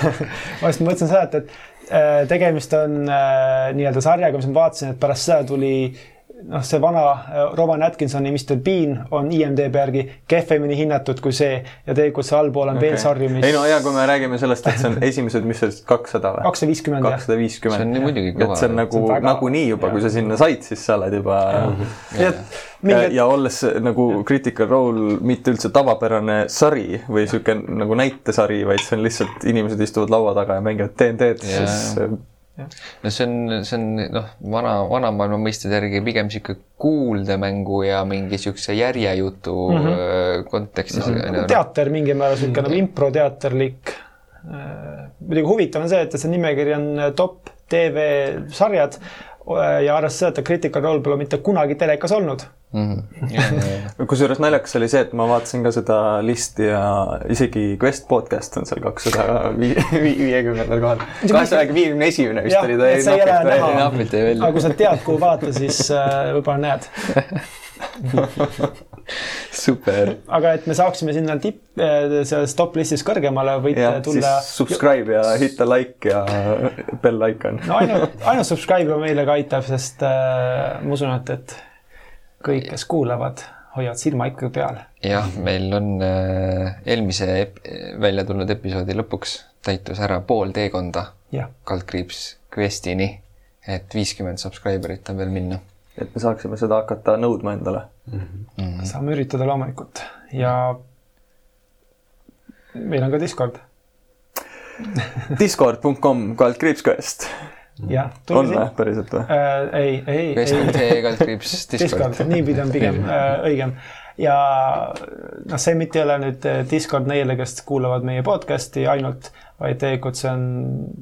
[SPEAKER 1] ma just mõtlesin seda, et, et äh, tegemist on äh, nii-öelda sarjaga, mis ma vaatasin, et pärast seda tuli noh, see vana äh, Rowan Atkinsoni Mr Bean on IMDB järgi kehvemini hinnatud kui see ja tegelikult see allpool on okay. veel sarju, mis.
[SPEAKER 4] ei no ja kui me räägime sellest, et see on esimesed, mis oli, kakssada või?
[SPEAKER 1] kakssada viiskümmend.
[SPEAKER 4] kakssada viiskümmend.
[SPEAKER 2] see on nii muidugi kõva.
[SPEAKER 4] et see on nagu väga... nagunii juba, kui sa sinna said, siis sa oled juba. ja, ja, ja olles nagu Critical Role mitte üldse tavapärane sari või sihuke nagu näitesari, vaid see on lihtsalt inimesed istuvad laua taga ja mängivad DND-d, siis
[SPEAKER 2] no see on, see on noh, vana, vanamaailma mõistede järgi pigem sihuke kuuldemängu ja mingi siukse järjejutu mm -hmm. kontekstis
[SPEAKER 1] no,. Nagu teater mingil määral sihuke nagu improteaterlik. Äh, muidugi huvitav on see, et see nimekiri on top TV-sarjad ja arvestades seda, et Critical Role pole mitte kunagi telekas olnud
[SPEAKER 4] mm -hmm. kusjuures naljakas oli see, et ma vaatasin ka seda listi ja isegi Quest podcast on seal kakssada viiekümnendal kohal. kahesaja viiekümne esimene vist oli ta.
[SPEAKER 1] see ei ole näha, aga kui sa tead, kuhu vaadata, siis äh, võib-olla näed
[SPEAKER 2] super.
[SPEAKER 1] aga et me saaksime sinna tipp, äh, selles top listis kõrgemale, võite ja, tulla.
[SPEAKER 4] Subscribe ja hitta like ja bell icon.
[SPEAKER 1] no ainult, ainult subscribe meile ka aitab, sest äh, ma usun, et, et kõik, kes kuulavad, hoiavad silma ikka peal.
[SPEAKER 2] jah, meil on äh, eelmise välja tulnud episoodi lõpuks täitus ära pool teekonda kaldkriips Questini, et viiskümmend subscriber'it on veel minna.
[SPEAKER 4] Et me saaksime seda hakata nõudma endale
[SPEAKER 1] mm. -hmm. saame üritada loomulikult ja meil on ka Discord
[SPEAKER 4] Discord.com kaldkriips Quest
[SPEAKER 1] jah.
[SPEAKER 4] on või, päriselt või
[SPEAKER 1] äh,? ei, ei, ei.
[SPEAKER 2] SMT kriips
[SPEAKER 1] Discord, niipidi on pigem äh, õigem. ja noh, see mitte ei ole nüüd äh, Discord neile, kes kuulavad meie podcast'i ainult, vaid tegelikult see on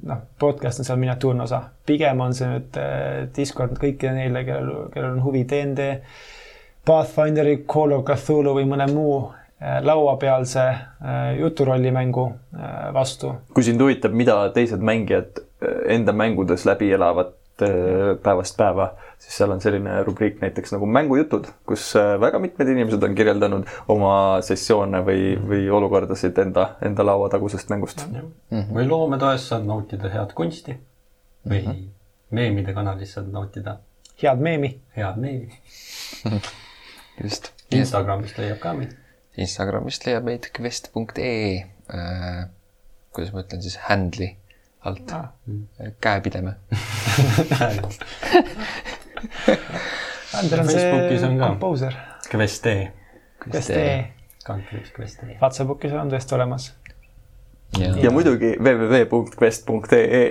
[SPEAKER 1] noh, podcast on seal miniatuurne osa. pigem on see nüüd äh, Discord kõikidele neile, kellel, kellel on huvi DnD, Pathfinderi, Call of Cthulhu või mõne muu äh, lauapealse juturollimängu vastu.
[SPEAKER 4] kui sind huvitab, mida teised mängijad enda mängudes läbi elavad äh, päevast päeva, siis seal on selline rubriik näiteks nagu mängujutud, kus äh, väga mitmed inimesed on kirjeldanud oma sessioone või, või olukordasid enda, enda lauatagusest mängust mm.
[SPEAKER 3] -hmm. või loometoes saad nautida head kunsti või mm -hmm. meemide kanalis saad nautida.
[SPEAKER 1] head meemi.
[SPEAKER 3] head meemi
[SPEAKER 2] just.
[SPEAKER 3] Instagramist leiab ka meid.
[SPEAKER 2] Instagramist leiab meid quest.ee äh,. kuidas ma ütlen siis, handle'i alt ah., käepideme
[SPEAKER 1] Ander on see komposer.
[SPEAKER 3] Quest.ee.
[SPEAKER 1] Quest.ee.
[SPEAKER 3] kandkriips Quest.ee.
[SPEAKER 1] WhatsAppis on tõesti olemas.
[SPEAKER 4] ja, muidugi www.quest.ee.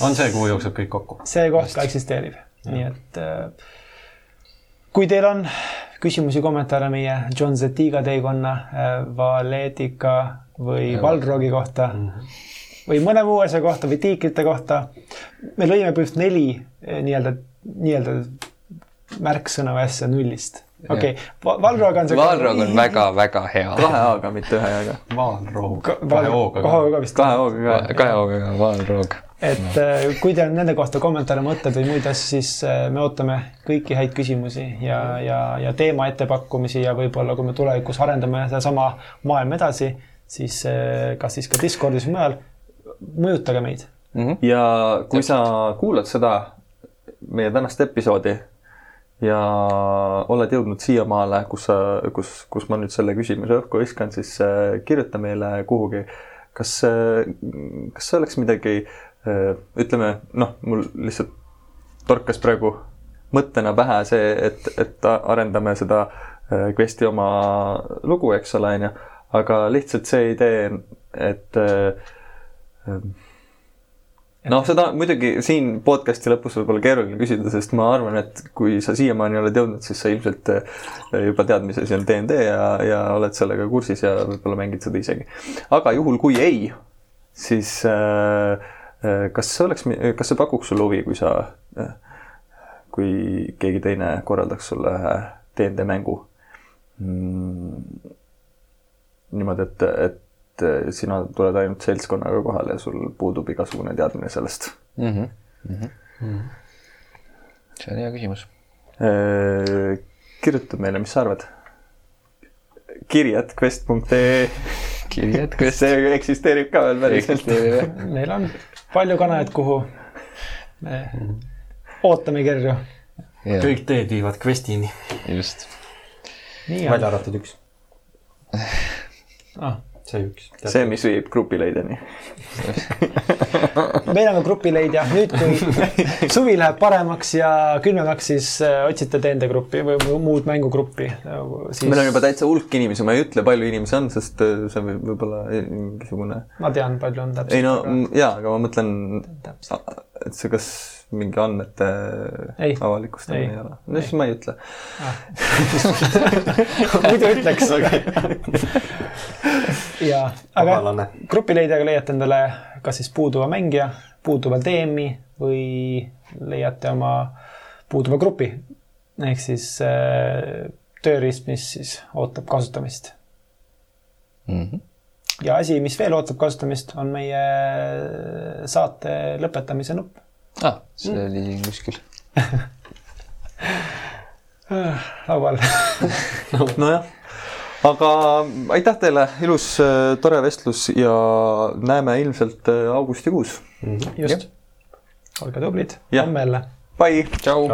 [SPEAKER 3] on see, kuhu jookseb kõik kokku?
[SPEAKER 1] see koht ka eksisteerib, nii et äh, kui teil on küsimusi, kommentaare meie John Zetiga teekonna äh,, Valetika või Valrogi kohta mm, -hmm või mõne muu asja kohta või tiikrite kohta. me lõime põhimõtteliselt neli eh, nii-öelda, nii-öelda märksõna või asja nullist. okei okay., Valrog on see.
[SPEAKER 2] Valrog on väga-väga hea.
[SPEAKER 4] kahe A-ga, mitte ühe A-ga.
[SPEAKER 3] Valrog.
[SPEAKER 1] kahe O-ga. kahe O-ga vist.
[SPEAKER 4] kahe O-ga
[SPEAKER 2] ka. kahe O-ga ka, Valrog.
[SPEAKER 1] et eh, kui teil on nende kohta kommentaare, mõtteid või muid asju, siis eh, me ootame kõiki häid küsimusi ja, ja, ja teema ettepakkumisi ja võib-olla, kui me tulevikus arendame sedasama maailma edasi, siis kas siis ka Discordis või mujal mõjutage meid
[SPEAKER 4] mm. -hmm. ja kui Täpselt. sa kuulad seda meie tänast episoodi ja oled jõudnud siiamaale, kus sa, kus, kus ma nüüd selle küsimuse õhku viskan, siis äh, kirjuta meile kuhugi. kas, äh, kas see oleks midagi, äh, ütleme noh, mul lihtsalt torkas praegu mõttena pähe see, et, et arendame seda Questi oma lugu, eks ole, onju. aga lihtsalt see idee, et äh, noh, seda muidugi siin podcast'i lõpus võib olla keeruline küsida, sest ma arvan, et kui sa siiamaani oled jõudnud, siis sa ilmselt äh, juba tead, mis asi on DnD ja, ja oled sellega kursis ja võib-olla mängid seda isegi. aga juhul, kui ei, siis äh, kas see oleks, kas see pakuks sulle huvi, kui sa kui keegi teine korraldaks sulle ühe DnD mängu mm,. niimoodi, et, et sina tuled ainult seltskonnaga kohale ja sul puudub igasugune teadmine sellest.
[SPEAKER 2] mm. -hmm. Mm -hmm. see on hea küsimus.
[SPEAKER 4] kirjuta meile, mis sa arvad. kirjad quest.ee,
[SPEAKER 2] kirjad, kas
[SPEAKER 4] see eksisteerib ka veel päriselt.
[SPEAKER 1] meil on palju kanaleid, kuhu me ootame kirju.
[SPEAKER 3] kõik teed viivad Questini,
[SPEAKER 2] just.
[SPEAKER 3] välja. arvatud üks,
[SPEAKER 1] Ah,
[SPEAKER 3] see üks.
[SPEAKER 4] see, mis viib grupileideni.
[SPEAKER 1] meil on ka grupileid ja nüüd, kui suvi läheb paremaks ja külmemaks, siis äh, otsite DnD gruppi või mu- muud mängugruppi.
[SPEAKER 4] meil on juba täitsa hulk inimesi, ma ei ütle, palju inimesi on, sest äh, see võib võib-olla mingisugune.
[SPEAKER 1] ma tean, palju on täpselt.
[SPEAKER 4] ei no m- jaa, aga ma mõtlen, et see, kas mingi andmete
[SPEAKER 1] Ei.
[SPEAKER 4] avalikustamine
[SPEAKER 1] Ei.
[SPEAKER 4] ei ole. no siis ma ei ütle.
[SPEAKER 1] muidu ütleks. ja, aga grupileidjaga leiate endale kas siis puuduva mängija, puuduva DM-i või leiate oma puuduva grupi. ehk siis äh, tööriist, mis siis ootab kasutamist.
[SPEAKER 2] Mm -hmm.
[SPEAKER 1] ja asi, mis veel ootab kasutamist, on meie saate lõpetamise nupp.
[SPEAKER 2] ah, see mm. oli siin kuskil.
[SPEAKER 1] laual.
[SPEAKER 4] nojah, aga aitäh teile, ilus äh, tore vestlus ja näeme ilmselt äh, augustikuus.
[SPEAKER 1] just. olge tublid, homme jälle.
[SPEAKER 4] Bye.
[SPEAKER 2] tšau.